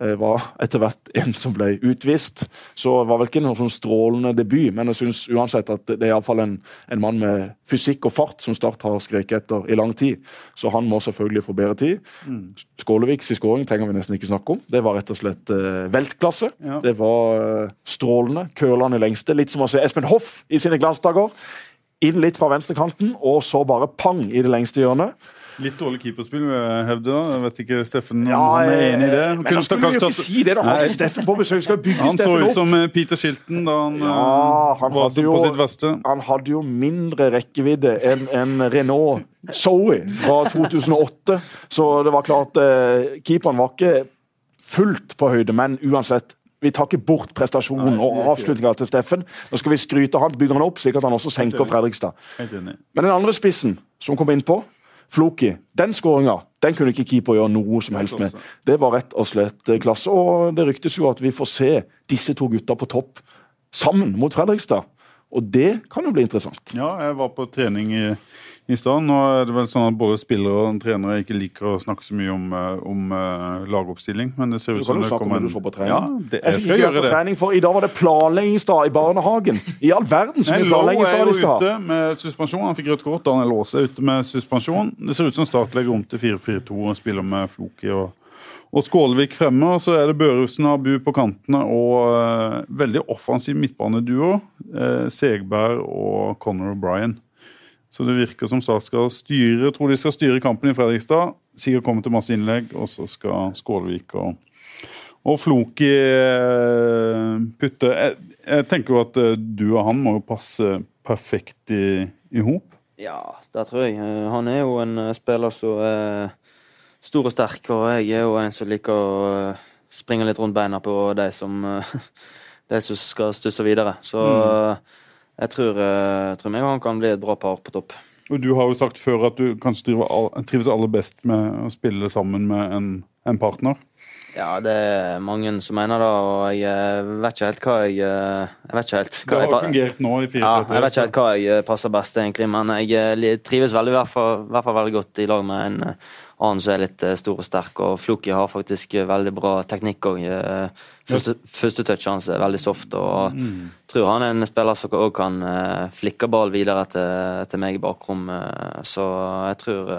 eh, var etter hvert en som ble utvist. Så det var vel ikke noen sånn strålende debut, men jeg syns uansett at det er iallfall en, en mann med fysikk og fart som Start har skreket etter i lang tid. Så han må selvfølgelig få bedre tid. Skåleviks i skåring trenger vi nesten ikke snakke om. Det var rett og slett uh, veltklasse. Ja. Det var uh, strålende. Kølende i lengste. Litt som å se Espen Hoff i sine glansdager. Inn litt fra venstrekanten, og så bare pang i det lengste hjørnet. Litt dårlig keeperspill, vil jeg hevde. Jeg vet ikke, Steffen, om Ja, han er enig i det? eh, Men da skulle jo ikke si det. Da har vi Steffen på besøk. Skal bygge Han så ut som eh, Peter Shilton da han, Ja, eh, han var jo- på sitt verste. Han hadde jo mindre rekkevidde enn en Renault Zoe fra 2008. Så det var klart eh, Keeperen var ikke fullt på høyde, men uansett. Vi tar ikke bort prestasjonen Nei, og avslutninga til Steffen. Nå skal vi skryte han, bygger han opp, slik at han også senker Fredrikstad. Men den andre spissen som kom innpå, Floki, den skåringa den kunne ikke keeper gjøre noe som helst med. Det var rett og slett eh, klasse. Og det ryktes jo at vi får se disse to gutta på topp sammen mot Fredrikstad. Og det kan jo bli interessant. Ja, jeg var på trening i, i stad. Nå er det vel sånn at både spillere og trenere ikke liker å snakke så mye om, eh, om uh, lagoppstilling, men det ser Du ut kan som jo det snakke om kommer det du så på trening. Ja, det, jeg fikk skal gjøre det. trening, for I dag var det planleggingsdag i barnehagen. I all verden så mye er planleggingsdag jo de skal ha. ute med suspensjon. Han fikk rødt kort. Daniel Aase er ute med suspensjon. Det ser ut som Start legger om til 4-4-2 og spiller med Floki og, og Skålevik fremme. Og så er det Børufsen og Abu på kantene og uh, veldig offensiv midtbaneduo. Uh, Segberg og Conor O'Brien. Så det virker som Start skal styre tror de skal styre kampen i Fredrikstad. Sikkert komme til masse innlegg, og så skal Skålvik og, og Floki eh, putte jeg, jeg tenker jo at eh, du og han må jo passe perfekt i, i hop. Ja, det tror jeg. Eh, Han er jo en spiller som er stor og sterk, og jeg er jo en som liker å springe litt rundt beina på de som, de som skal stusse videre. Så eh, jeg tror, eh, jeg tror meg og han kan bli et bra par på topp. Og du har jo sagt før at du kanskje trives aller best med å spille sammen med en, en partner. Ja, det er mange som mener det, og jeg eh, vet ikke helt hva jeg eh, Jeg vet ikke helt Det hva har jeg fungert nå i 4-3-3. Ja, jeg vet ikke helt hva jeg eh, passer best, egentlig, men jeg trives veldig, i hvert fall, hvert fall veldig godt i lag med en annen som er litt stor og sterk. Og Floki har faktisk veldig bra teknikk òg. Første, første touch hans er veldig soft, og tror han er en spiller som òg kan flikke ball videre til, til meg i bakrom. eh, Så jeg tror,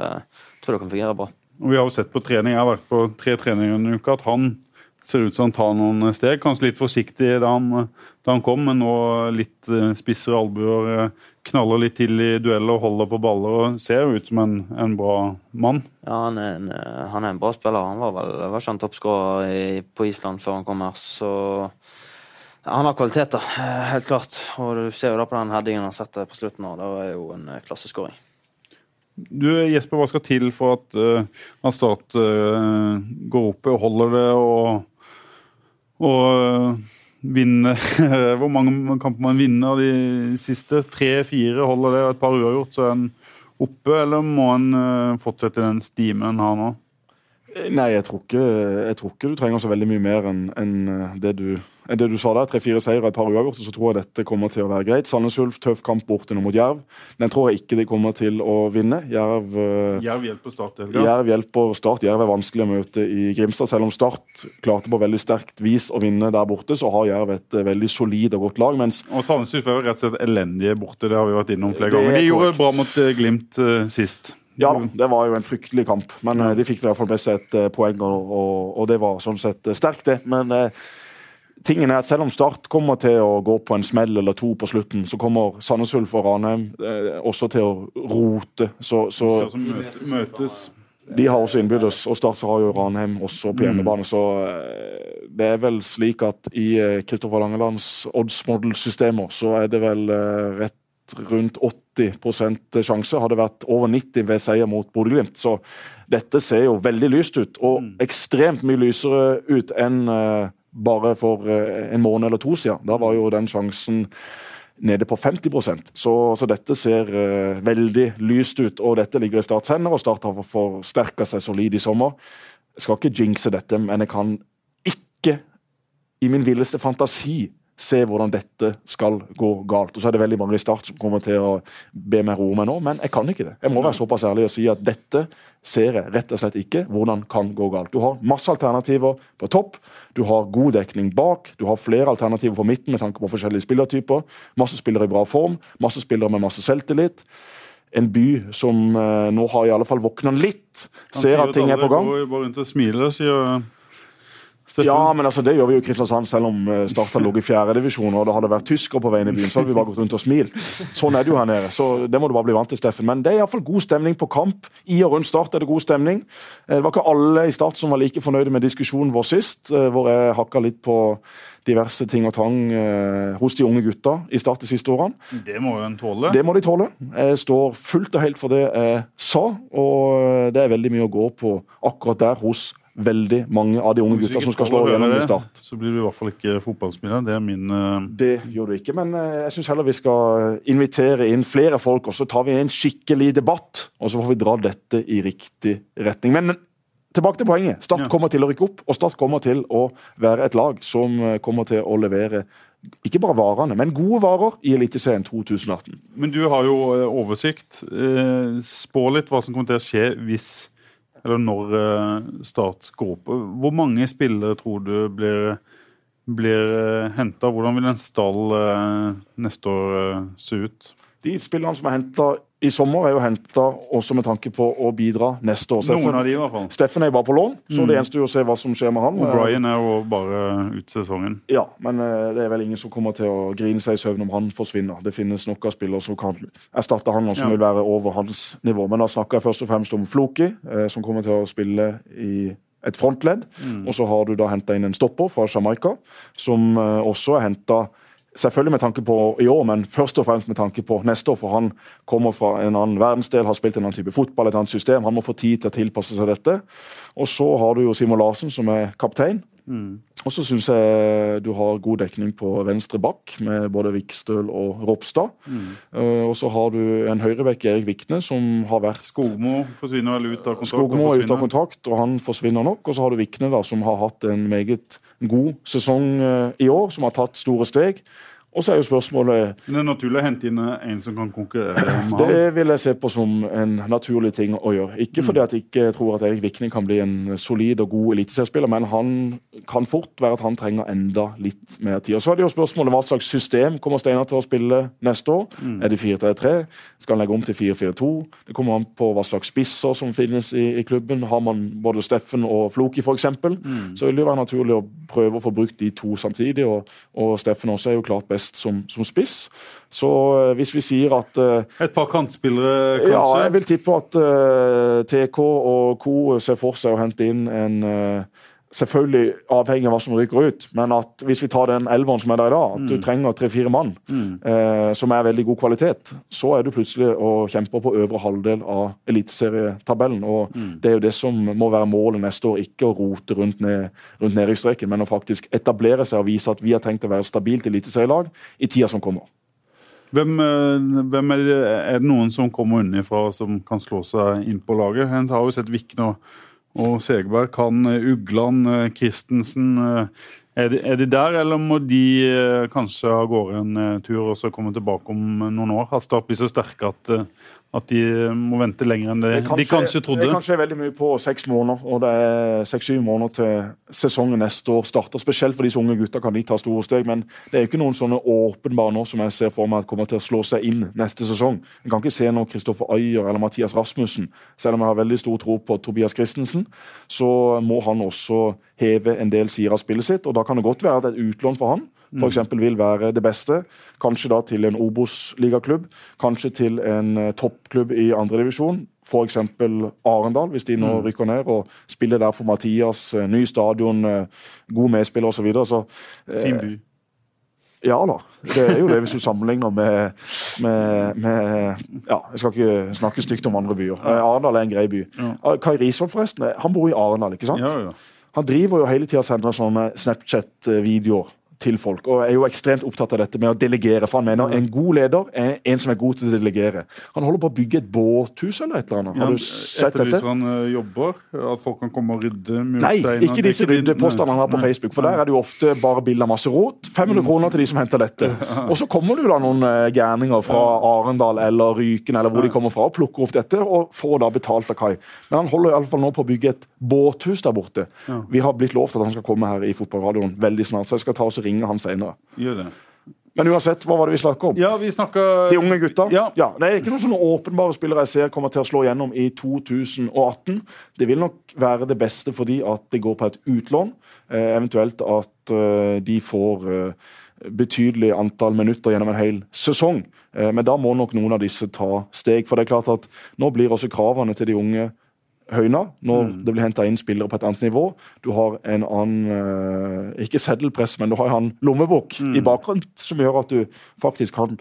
tror det kan fungere bra. Og vi har jo sett på trening, jeg har vært på tre treninger i uka, at han ser ut som han tar noen steg. Kanskje litt forsiktig da han, da han kom, men nå litt eh, spissere albuer. eh, Knaller litt til i dueller og holder på baller og ser ut som en, en bra mann. Ja, han er en, eh, han er en bra spiller. Han var vel var ikke han toppskårer på Island før han kom her, så ja, Han har kvaliteter, helt klart. Og du ser jo da på den headingen han setter på slutten nå, det er jo en klasseskåring. Du Jesper, hva skal til for at, uh, at eh, går opp og holder det og, og uh, vinner Hvor mange kamper man vinner av de siste? Tre-fire holder det, og et par uavgjort, så er en oppe? Eller må en fortsette den stimen en har nå? Nei, jeg tror, ikke, jeg tror ikke du trenger så veldig mye mer enn en det, du, det du sa der. Tre-fire seire et par uavgjorte, så tror jeg dette kommer til å være greit. Sandnes Ulf, tøff kamp borte nå mot Jerv. Den tror jeg ikke de kommer til å vinne. Jerv, eh, Jerv hjelper Start. Helga. Jerv hjelper Start. Jerv er vanskelig å møte i Grimstad. Selv om Start klarte på veldig sterkt vis å vinne der borte, så har Jerv et eh, veldig solid og godt lag. mens Og Sandnes Ulf er rett og slett elendige borte, det har vi vært innom flere er ganger. De gjorde bra mot eh, Glimt eh, sist. Ja det var jo en fryktelig kamp, men eh, de fikk i hvert fall med seg et eh, poeng, og, og, og det var sånn sett eh, sterkt, det. Men eh, tingen er at selv om Start kommer til å gå på en smell eller to på slutten, så kommer Sandnes Ulf og Ranheim eh, også til å rote. Så, så ut møtes. de har også innbyrdes, og Start har jo Ranheim også på hjemmebane. Så eh, det er vel slik at i eh, Kristoffer Langelands oddsmodellsystemer så er det vel eh, rett rundt 80% sjanse. Hadde vært over 90 ved seier mot Bodø-Glimt. Så dette ser jo veldig lyst ut, og ekstremt mye lysere ut enn eh, bare for eh, en måned eller to siden. Da var jo den sjansen nede på 50% så, så dette ser uh, veldig lyst ut. Og dette ligger i Starts hender, og Start har forsterka seg solid i sommer. Jeg skal ikke jinxe dette, men jeg kan ikke i min villeste fantasi se hvordan dette skal gå galt. Og så er det veldig mange i Start som kommer til å be meg roe meg nå, men jeg kan ikke det. Jeg må være såpass ærlig og si at dette ser jeg rett og slett ikke hvordan kan gå galt. Du har masse alternativer på topp, du har god dekning bak, du har flere alternativer på midten med tanke på forskjellige spillertyper, masse spillere i bra form, masse spillere med masse selvtillit. En by som eh, nå har i alle fall våkna litt, Han ser at ting er på gang. Han sier at alle går bare rundt og smiler, sier Steffen. Ja, men altså, det gjør vi jo i Kristiansand, selv om uh, Start har ligget i fjerdedivisjon og det hadde vært tyskere på veien i byen. Så hadde vi bare gått rundt og smilt. Sånn er det jo her nede. Så det må du bare bli vant til, Steffen. Men det er iallfall god stemning på kamp. I og rundt Start er det god stemning. Eh, Det var ikke alle i Start som var like fornøyde med diskusjonen vår sist, eh, hvor jeg hakka litt på diverse ting og tang eh, hos de unge gutta i Start de siste årene. Det må jo en tåle. Det må de tåle. Jeg står fullt og helt for det jeg sa, og det er veldig mye å gå på akkurat der hos veldig mange av de unge gutta som skal slå gjennom i Start. Så blir du i hvert fall ikke fotballspiller. Det er min uh... Det gjør du ikke, men eh, jeg syns heller vi skal invitere inn flere folk, og så tar vi en skikkelig debatt. Og så får vi dra dette i riktig retning. Men tilbake til poenget. Start Ja. kommer til å rykke opp, og Start kommer til å være et lag som eh, kommer til å levere ikke bare varene, men gode varer i Eliteserien 2018. Men du har jo oversikt. Spå litt hva som kommer til å skje hvis eller når eh, Start går opp. Hvor mange spillere tror du blir, blir henta? Hvordan vil en stall eh, neste år eh, se ut? De spillerne som er henta i sommer, er jo henta også med tanke på å bidra neste år. Noen av de, i hvert fall. Steffen er jo bare på lån, så Mm. det gjenstår jo å se hva som skjer med han. Og Brian er jo bare ut sesongen. Ja, men eh, det er vel ingen som kommer til å grine seg i søvn om han forsvinner. Det finnes nok av spillere som kan erstatte han, og som Ja. vil være over hans nivå. Men da snakker jeg først og fremst om Floki, eh, som kommer til å spille i et frontledd. Og så har du da henta inn en stopper fra Jamaica, som eh, også er henta Selvfølgelig med tanke på i år, men først og fremst med tanke på neste år. For han kommer fra en annen verdensdel, har spilt en annen type fotball, et annet system. Han må få tid til å tilpasse seg dette. Og så har du jo Simon Larsen, som er kaptein. Og så syns jeg du har god dekning på venstre bakk, med både Vikstøl og Ropstad. Eh, og så har du en høyrebekk, Erik Vikne, som har vært Skogmo forsvinner vel ut av kontrakt? Skogmo er ute av kontakt kontrakt, og han forsvinner nok. Og så har du Vikne, da, som har hatt en meget god sesong uh, i år, som har tatt store steg. Og så er jo spørsmålet Men det er naturlig å hente inn en som kan konkurrere med Det vil jeg se på som en naturlig ting å gjøre. Ikke fordi at jeg ikke tror at Erik Vikning kan bli en solid og god eliteseriespiller, men han kan fort være at han trenger enda litt mer tid. Og Så er det jo spørsmålet hva slags system kommer Steinar til å spille neste år. Er det 4-3-3? Skal han legge om til 4-4-2? Det kommer an på hva slags spisser som finnes i, i klubben. Har man både Steffen og Floki f.eks., så vil det jo være naturlig å prøve å få brukt de to samtidig. Og, og Steffen også er jo klart best som, som spiss. Så eh, hvis vi sier at eh, Et par kantspillere, kanskje? ja, jeg vil tippe at eh, TK og co. ser for seg å hente inn en Selvfølgelig avhengig av hva som ryker ut, men at hvis vi tar den elveren som er der i dag, at du trenger tre-fire mann eh, som er veldig god kvalitet, så er du plutselig og kjemper på øvre halvdel av eliteserietabellen. Og det er jo det som må være målet neste år, ikke å rote rundt, ned, rundt nedrykksstreken, men å faktisk etablere seg og vise at vi har tenkt å være stabilt eliteserielag i tida som kommer. Hvem, eh, hvem er, det, er det noen som kommer unnifra som kan slå seg inn på laget? En har jo sett Vikne og Og Segberg kan eh, Ugland, eh, Christensen. eh, Er de, er de der, eller må de kanskje av gårde en tur og så komme tilbake om noen år? Har Start blitt så sterke at, at de eh, må vente lenger enn det, de kanskje trodde? Det kan skje veldig mye på seks måneder, og det er seks-syv måneder til sesongen neste år starter. Spesielt for disse unge gutta kan de ta store steg, men det er ikke noen sånne åpenbare nå som jeg ser for meg at kommer til å slå seg inn neste sesong. En kan ikke se nå Kristoffer Ayer eller Mathias Rasmussen. Selv om jeg har veldig stor tro på Tobias Christensen, så må han også heve en del sider av spillet sitt, og da kan det godt være at et utlån for han for eksempel vil være det beste. Kanskje da til en Obos-ligaklubb. Kanskje til en eh, toppklubb i andredivisjon. F.eks. Arendal, hvis de nå rykker ned og spiller der for Mathias. eh, Ny stadion, eh, god medspiller osv. Så, videre. så Fin by. ja da. Det er jo det, hvis du sammenligner med, med, med Ja, jeg skal ikke snakke stygt om andre byer. Arendal er en grei by. Ja. Ah, Kai Risvold, forresten. Han bor i Arendal, ikke sant? Ja, ja. Han driver jo hele tida og sender sånne Snapchat-videoer til folk, og er jo ekstremt opptatt av dette med å delegere. For han mener en god leder er en som er god til å delegere. Han holder på å bygge et båthus eller et eller annet. Har du sett dette? Etterlyser han eh, jobber? At folk kan komme og rydde Nei, ikke disse ryddepostene han har på Facebook. For der er det jo ofte bare bilde av masse rot. 500 kroner til de som henter dette. Og så kommer det jo da noen eh, gærninger fra Arendal eller Ryken eller hvor de kommer fra og plukker opp dette og får da betalt av Kai. Men han holder i alle fall nå på å bygge et båthus der borte. Vi har blitt lovt at han skal komme her i fotballradioen veldig snart, så jeg skal ta oss og ringe han senere. Gjør det. Men uansett, hva var det vi snakka om? Ja, vi snakka De unge gutta? Ja. Det er ikke noen sånne åpenbare spillere jeg ser kommer til å slå gjennom i 2018. Det vil nok være det beste fordi at det går på et utlån. Eh, eventuelt at eh, de får eh, betydelig antall minutter gjennom en hel sesong. Men da må nok noen av disse ta steg. For det er klart at nå blir også kravene til de unge høyna når det blir henta inn spillere på et annet nivå. Du har en annen eh, Ikke seddelpress, men du har en lommebok i bakgrunnen som gjør at du faktisk kan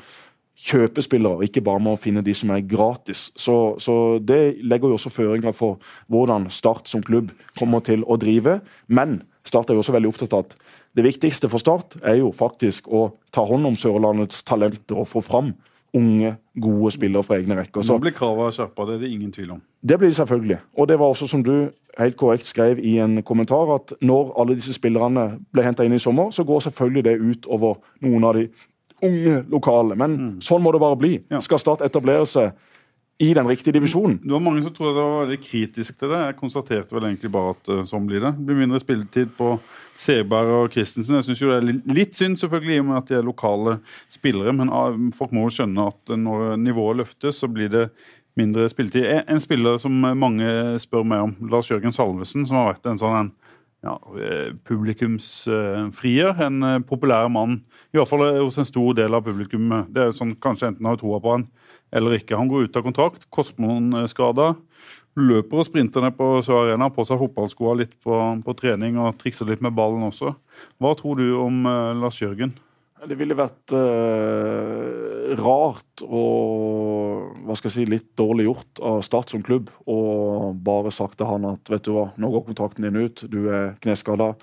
kjøpe spillere, og ikke bare må finne de som er gratis. Så, så det legger jo også føringer for hvordan Start som klubb kommer til å drive. Men Start er jo også veldig opptatt av at det viktigste for Start er jo faktisk å ta hånd om Sørlandets talenter og få fram unge, gode spillere fra egne rekker. Så Nå blir kravene skjerpa, det er det ingen tvil om. det blir det selvfølgelig. Og det var også som du helt korrekt skrev i en kommentar, at når alle disse spillerne ble henta inn i sommer, så går selvfølgelig det ut over noen av de unge lokale. Men sånn må det bare bli. Ja. Skal Start etablere seg i den riktige divisjonen? Det var mange som trodde det var veldig kritisk til det. Jeg konstaterte vel egentlig bare at uh, sånn blir det. Det blir mindre spilletid på Seberg og Christensen. Jeg synes jo det er litt, synd, selvfølgelig, i og med at de er lokale spillere. Men uh, folk må jo skjønne at uh, når nivået løftes, så blir det mindre spilletid. En, spiller som mange spør meg om, Lars Jørgen Salvesen, som har vært en sånn en, ja, eh, publikumsfrier. En eh, populær mann. I hvert fall hos en stor del av publikum. Det er jo sånn, Kanskje enten har troa på han eller ikke. Han går ut av kontrakt. Kostmann-skada. Løper og sprinter ned på Sør Arena, har på seg fotballskoa litt på, på trening og trikser litt med ballen også. Hva tror du om uh, Lars Jørgen? Det ville vært uh, rart og hva skal jeg si, litt dårlig gjort av Start som klubb å bare sagt til han at vet du hva, nå går kontrakten din ut, du er kneskada,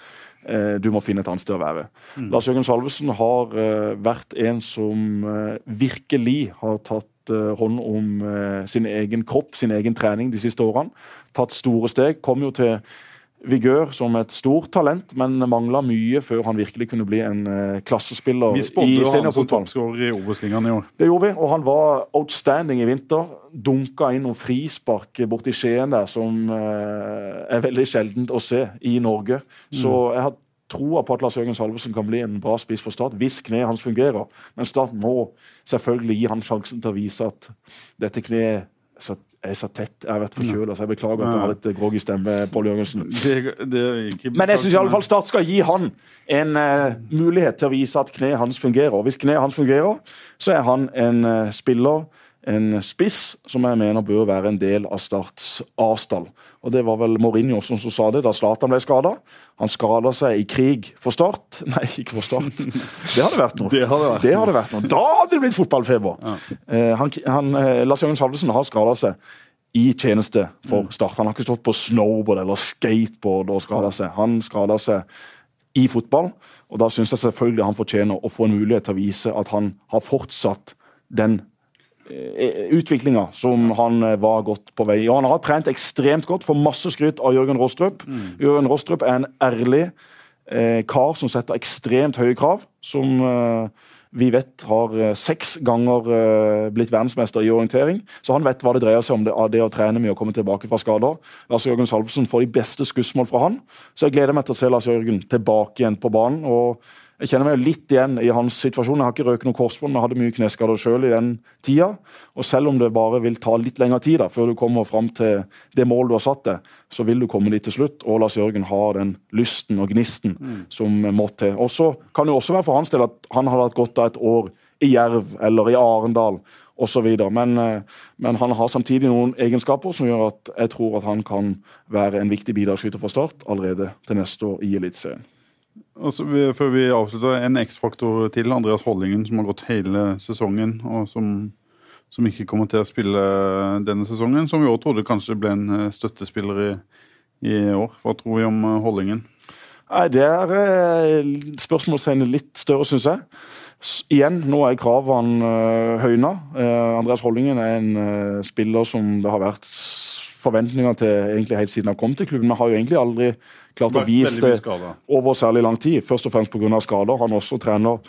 uh, du må finne et annet sted å være. Lars Jørgen Salvesen har vært en som virkelig har tatt eh, hånd om eh, sin egen kropp, sin egen trening de siste årene. Tatt store steg. Kom jo til Vigør som et stort talent, men mangla mye før han virkelig kunne bli en eh, klassespiller Vi i spådde jo han som seniorfotball. toppskårer i Obos-ligaen i år. Det gjorde vi, og han var outstanding i vinter. Dunka inn noen frispark borti Skien der som er veldig sjeldent å se i Norge. Så jeg har troa på at Lars Jørgen Salvesen kan bli en bra spiss for Start, hvis kneet hans fungerer. Men Start må selvfølgelig gi han sjansen til å vise at dette kneet er så, er så tett. Jeg har vært forkjøla, så jeg beklager at jeg har litt groggy stemme, Pål Jørgensen. Men jeg syns iallfall Start skal gi han en uh, mulighet til å vise at kneet hans fungerer. Hvis kneet hans fungerer, så er han en uh, spiller, en spiss, som jeg mener bør være en del av Starts A-stall. Og Det var vel Mourinho som sa det da Zlatan ble skada. Han skada seg i krig for Start. Nei, ikke for Start. Det hadde vært noe. Det hadde vært det hadde vært noe. Da hadde det blitt fotballfeber! Eh, han, han, eh, Lars Jørgen Salvesen har skada seg i tjeneste for Start. Han har ikke stått på snowboard eller skateboard og skada seg. Han skada seg i fotball, og da syns jeg selvfølgelig han fortjener å få en mulighet til å vise at han har fortsatt den eh, utviklinga som han eh, var godt på vei i. Og han har trent ekstremt godt, får masse skryt av Jørgen Rostrup. Jørgen Rostrup er en ærlig eh, kar som setter ekstremt høye krav. Som eh, vi vet har eh, seks ganger eh, blitt verdensmester i orientering. Så han vet hva det dreier seg om det, det å trene med å komme tilbake fra skader. Lars Jørgen Salvesen får de beste skussmål fra han, så jeg gleder meg til å se Lars Jørgen tilbake igjen på banen. og jeg kjenner meg litt igjen i hans situasjon. Jeg har ikke røket noe korsbånd, men hadde mye kneskader sjøl i den tida. Og selv om det bare vil ta litt lengre tid da, før du kommer fram til det målet du har satt deg, så vil du komme dit til slutt. Og Lars Jørgen har den lysten og gnisten som må til. Og så kan det også være for hans del at han hadde hatt godt av et år i Jerv eller i Arendal osv. Men, eh, men han har samtidig noen egenskaper som gjør at jeg tror at han kan være en viktig bidragsyter for Start allerede til neste år i Eliteserien. Og så vi, før vi avslutter, en X-faktor til. Andreas Hollingen, som har gått hele sesongen, og som, som ikke kommer til å spille denne sesongen. Som vi òg trodde kanskje ble en eh, støttespiller i, i år. Hva tror vi om Hollingen? Nei, Det er eh, spørsmålstegnet litt større, syns jeg. Igjen, nå er kravene høyna. Eh, Andreas Hollingen er en eh, spiller som det har vært forventninger til egentlig helt siden han kom til klubben. Men har jo egentlig aldri klart å vise det over særlig lang tid. Først og fremst pga. skader. Han også trener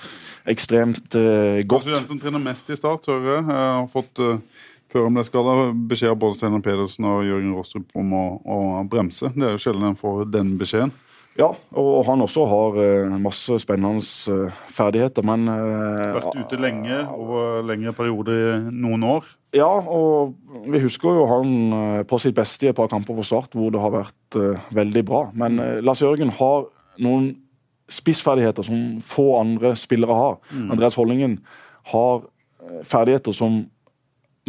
ekstremt uh, godt. Kanskje den som trener mest i start, hører jeg. Jeg har fått uh, før han ble skada, beskjed av både Steinar Pedersen og Jørgen Rostrup om å, å bremse. Det er jo sjelden en får den beskjeden. Ja, og han også har eh, masse spennende eh, ferdigheter, men eh, Vært ute lenge, over lengre perioder i noen år. Ja, og vi husker jo han eh, på sitt beste i et par kamper for Start hvor det har vært uh, veldig bra. Men uh, Lars Jørgen har noen spissferdigheter som få andre spillere har. Andreas Hollingen har ferdigheter som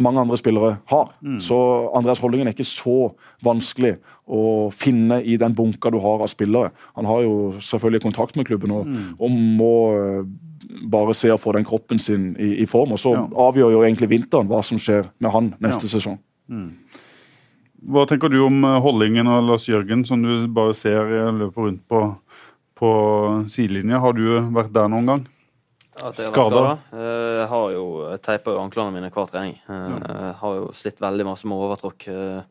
mange andre spillere har. Så Andreas Holdingen er ikke så vanskelig å finne i den bunka du har av spillere. Han har jo selvfølgelig kontakt med klubben og, og må eh, bare se å få den kroppen sin i, i form. Og så Ja. avgjør jo egentlig vinteren hva som skjer med han neste Ja. sesong. Hva tenker du om Hollingen Holdingen og Lars Jørgen, som du bare ser løper løpe rundt på, på sidelinja? Har du vært der noen gang? At jeg har. Eh, har jo teipa anklene mine hver trening. Eh, Jeg har jo slitt veldig masse med overtråkk. eh.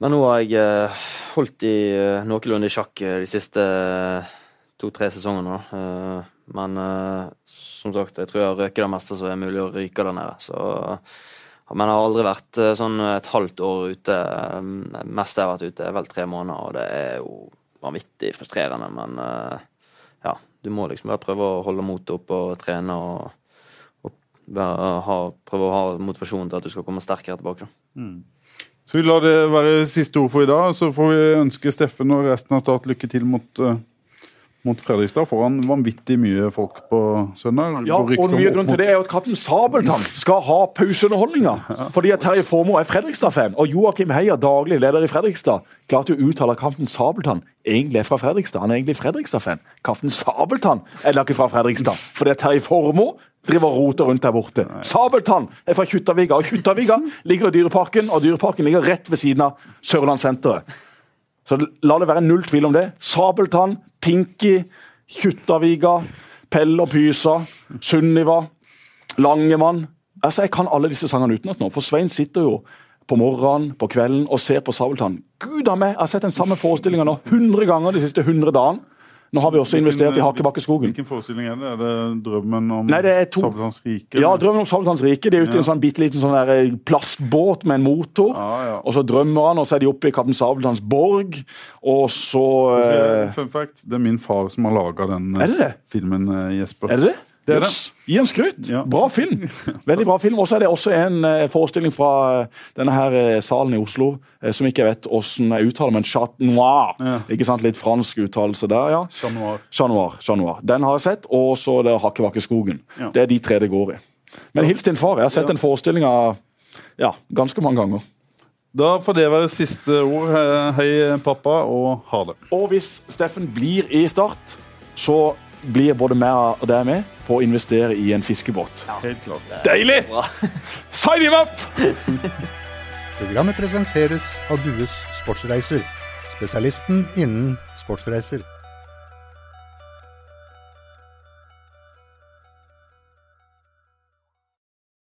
Men nå har jeg holdt i noenlunde i sjakk de siste to-tre sesongene. Men som sagt, jeg tror jeg har røket det meste som er mulig å ryke der nede. Så, men jeg har aldri vært sånn et halvt år ute. Det meste jeg har vært ute, er vel tre måneder, og det er jo vanvittig frustrerende. Men du må liksom bare prøve å holde motet oppe og trene og, og ha, prøve å ha motivasjon til at du skal komme sterkere tilbake. Da. Så vi lar det være siste ord for i dag. Så får vi ønske Steffen og resten av Start lykke til mot, eh, mot Fredrikstad. Får han vanvittig mye folk på søndag? Ja, og mye grunn til det er at Kaptein Sabeltann skal ha pauseunderholdninga. Fordi at Terje Formoe er Fredrikstad-fan, og Joakim Heier, daglig leder i Fredrikstad, klarte å uttale at Kaptein Sabeltann egentlig er fra Fredrikstad. Han er egentlig Fredrikstad-fan. Kaptein Sabeltann er da ikke fra Fredrikstad. Fordi at Terje Formoe driver roter rundt der borte. Sabeltann er fra Kjuttaviga, og Kjuttaviga ligger i Dyreparken, og Dyreparken ligger rett ved siden av Sørlandssenteret. Så la det være null tvil om det. Sabeltann, Pinky, Kjuttaviga, Pell og Pysa, Sunniva, Langemann. Altså, Jeg kan alle disse sangene utenat nå, for Svein sitter jo på morgenen, på kvelden og ser på Sabeltann. Gud a meg! Jeg har sett den samme forestillinga nå 100 ganger de siste 100 dagene. Nå har vi også investert i Hakebakkeskogen. Hvilken forestilling er det? Er det Drømmen om Nei, Sabeltanns rike? Ja, Drømmen om Sabeltanns rike. De er ute i en sånn bitte liten sånn eh, plastbåt med en motor. Ja, ja. Og så drømmer han, og så er de oppe i Kaptein Sabeltanns borg. Og så eh, Fun fact, det er min far som har laga den eh, det det? filmen, eh, Jesper. Er det det? Det er det. Gi en skryt. Ja. Bra film. Veldig bra film. Og så er det også en eh, forestilling fra eh, denne her eh, salen i Oslo, som ikke vet hvordan jeg uttaler, men Chat Noir. Ja. Ikke sant? Litt fransk uttalelse der, ja. Chat Noir. Chat Noir. Chat Noir. Den har jeg sett. Og så er det Hakkebakkeskogen. Ja. Det er de tre det går i. Men hils din far. Jeg har sett den forestillinga ja, ganske mange ganger. Da får det være siste ord. Hei, pappa, og ha det. Og hvis Steffen blir i Start, så blir både meg og deg med på å investere i en fiskebåt. Helt klart. Deilig! Sign him up! Programmet presenteres av Dues Sportsreiser, spesialisten innen sportsreiser.